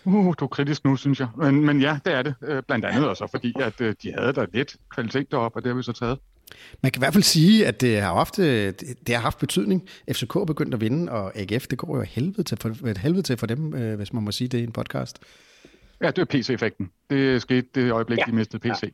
Uh, du er kritisk nu, synes jeg. Men, men ja, det er det. Øh, blandt andet også, fordi at, øh, de havde der lidt kvalitet deroppe, og det har vi så taget. Man kan i hvert fald sige, at det har haft, øh, det har haft betydning. FCK er begyndt at vinde, og AGF, det går jo helvede til for, et helvede til for dem, hvis man må sige det i en podcast. Ja, det er PC-effekten. Det skete det øjeblik, ja. de mistede PC. Ja.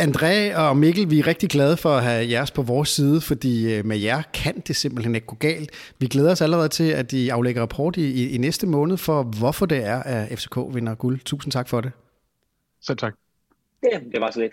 André og Mikkel, vi er rigtig glade for at have jeres på vores side, fordi øh, med jer kan det simpelthen ikke gå galt. Vi glæder os allerede til, at I aflægger rapport i, i næste måned for, hvorfor det er, at FCK vinder guld. Tusind tak for det. Selv tak. Ja, det var så lidt.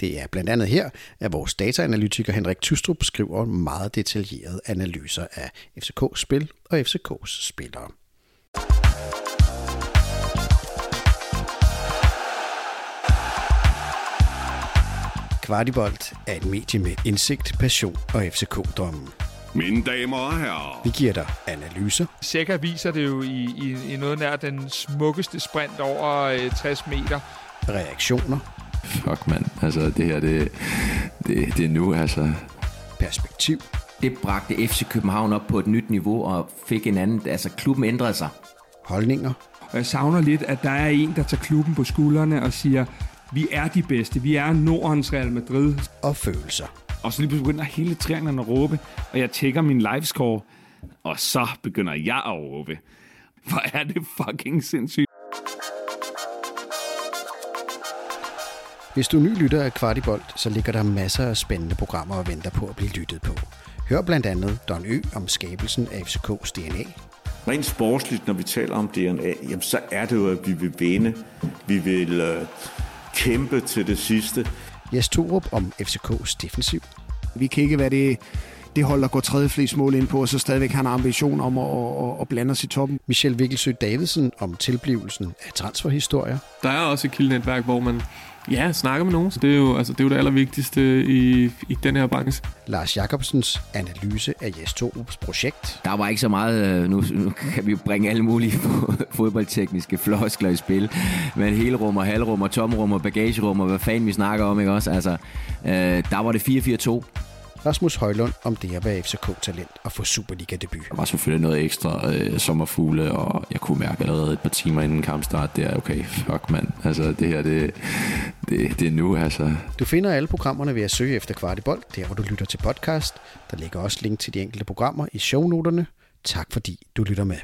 Det er blandt andet her, at vores dataanalytiker Henrik Tystrup skriver meget detaljerede analyser af FCK-spil og FCK's spillere. Kvartibolt er et medie med indsigt, passion og FCK-drømmen. Mine damer og herrer. Vi giver dig analyser. Sækker viser det jo i, i, i noget nær den smukkeste sprint over 60 øh, meter. Reaktioner Fuck, mand. Altså, det her, det, det, det er nu, altså. Perspektiv. Det bragte FC København op på et nyt niveau og fik en anden... Altså, klubben ændrede sig. Holdninger. Og jeg savner lidt, at der er en, der tager klubben på skuldrene og siger, vi er de bedste. Vi er Nordens Real Madrid. Og følelser. Og så lige begynder hele trianglerne at råbe, og jeg tjekker min livescore, og så begynder jeg at råbe. Hvor er det fucking sindssygt. Hvis du er ny lytter af Kvartibolt, så ligger der masser af spændende programmer og venter på at blive lyttet på. Hør blandt andet Don Ø om skabelsen af FCK's DNA. Rent sportsligt, når vi taler om DNA, jamen så er det jo, at vi vil vinde. Vi vil øh, kæmpe til det sidste. Jes Torup om FCK's defensiv. Vi kan ikke være det, det hold, der går tredje flest mål ind på, og så stadigvæk har en ambition om at, at, at blande os i toppen. Michel Vikkelsø Davidsen om tilblivelsen af transferhistorier. Der er også et kildnetværk, hvor man Ja, snakke med nogen. Så det er jo, altså, det, er jo det allervigtigste i, i den her branche. Lars Jacobsens analyse af Jes Torups projekt. Der var ikke så meget, øh, nu, nu kan vi bringe alle mulige (laughs) fodboldtekniske floskler i spil, men hele rum og halvrum og tomrum og bagagerum og hvad fanden vi snakker om, ikke også? Altså, øh, der var det 4-4-2. Rasmus Højlund om det at være FCK-talent og få Superliga-debut. Der var selvfølgelig noget ekstra øh, sommerfugle, og jeg kunne mærke allerede et par timer inden kampstart, det er okay, fuck mand, altså det her, det, det, det er nu, altså. Du finder alle programmerne ved at søge efter Kvartibold, der hvor du lytter til podcast. Der ligger også link til de enkelte programmer i shownoterne. Tak fordi du lytter med.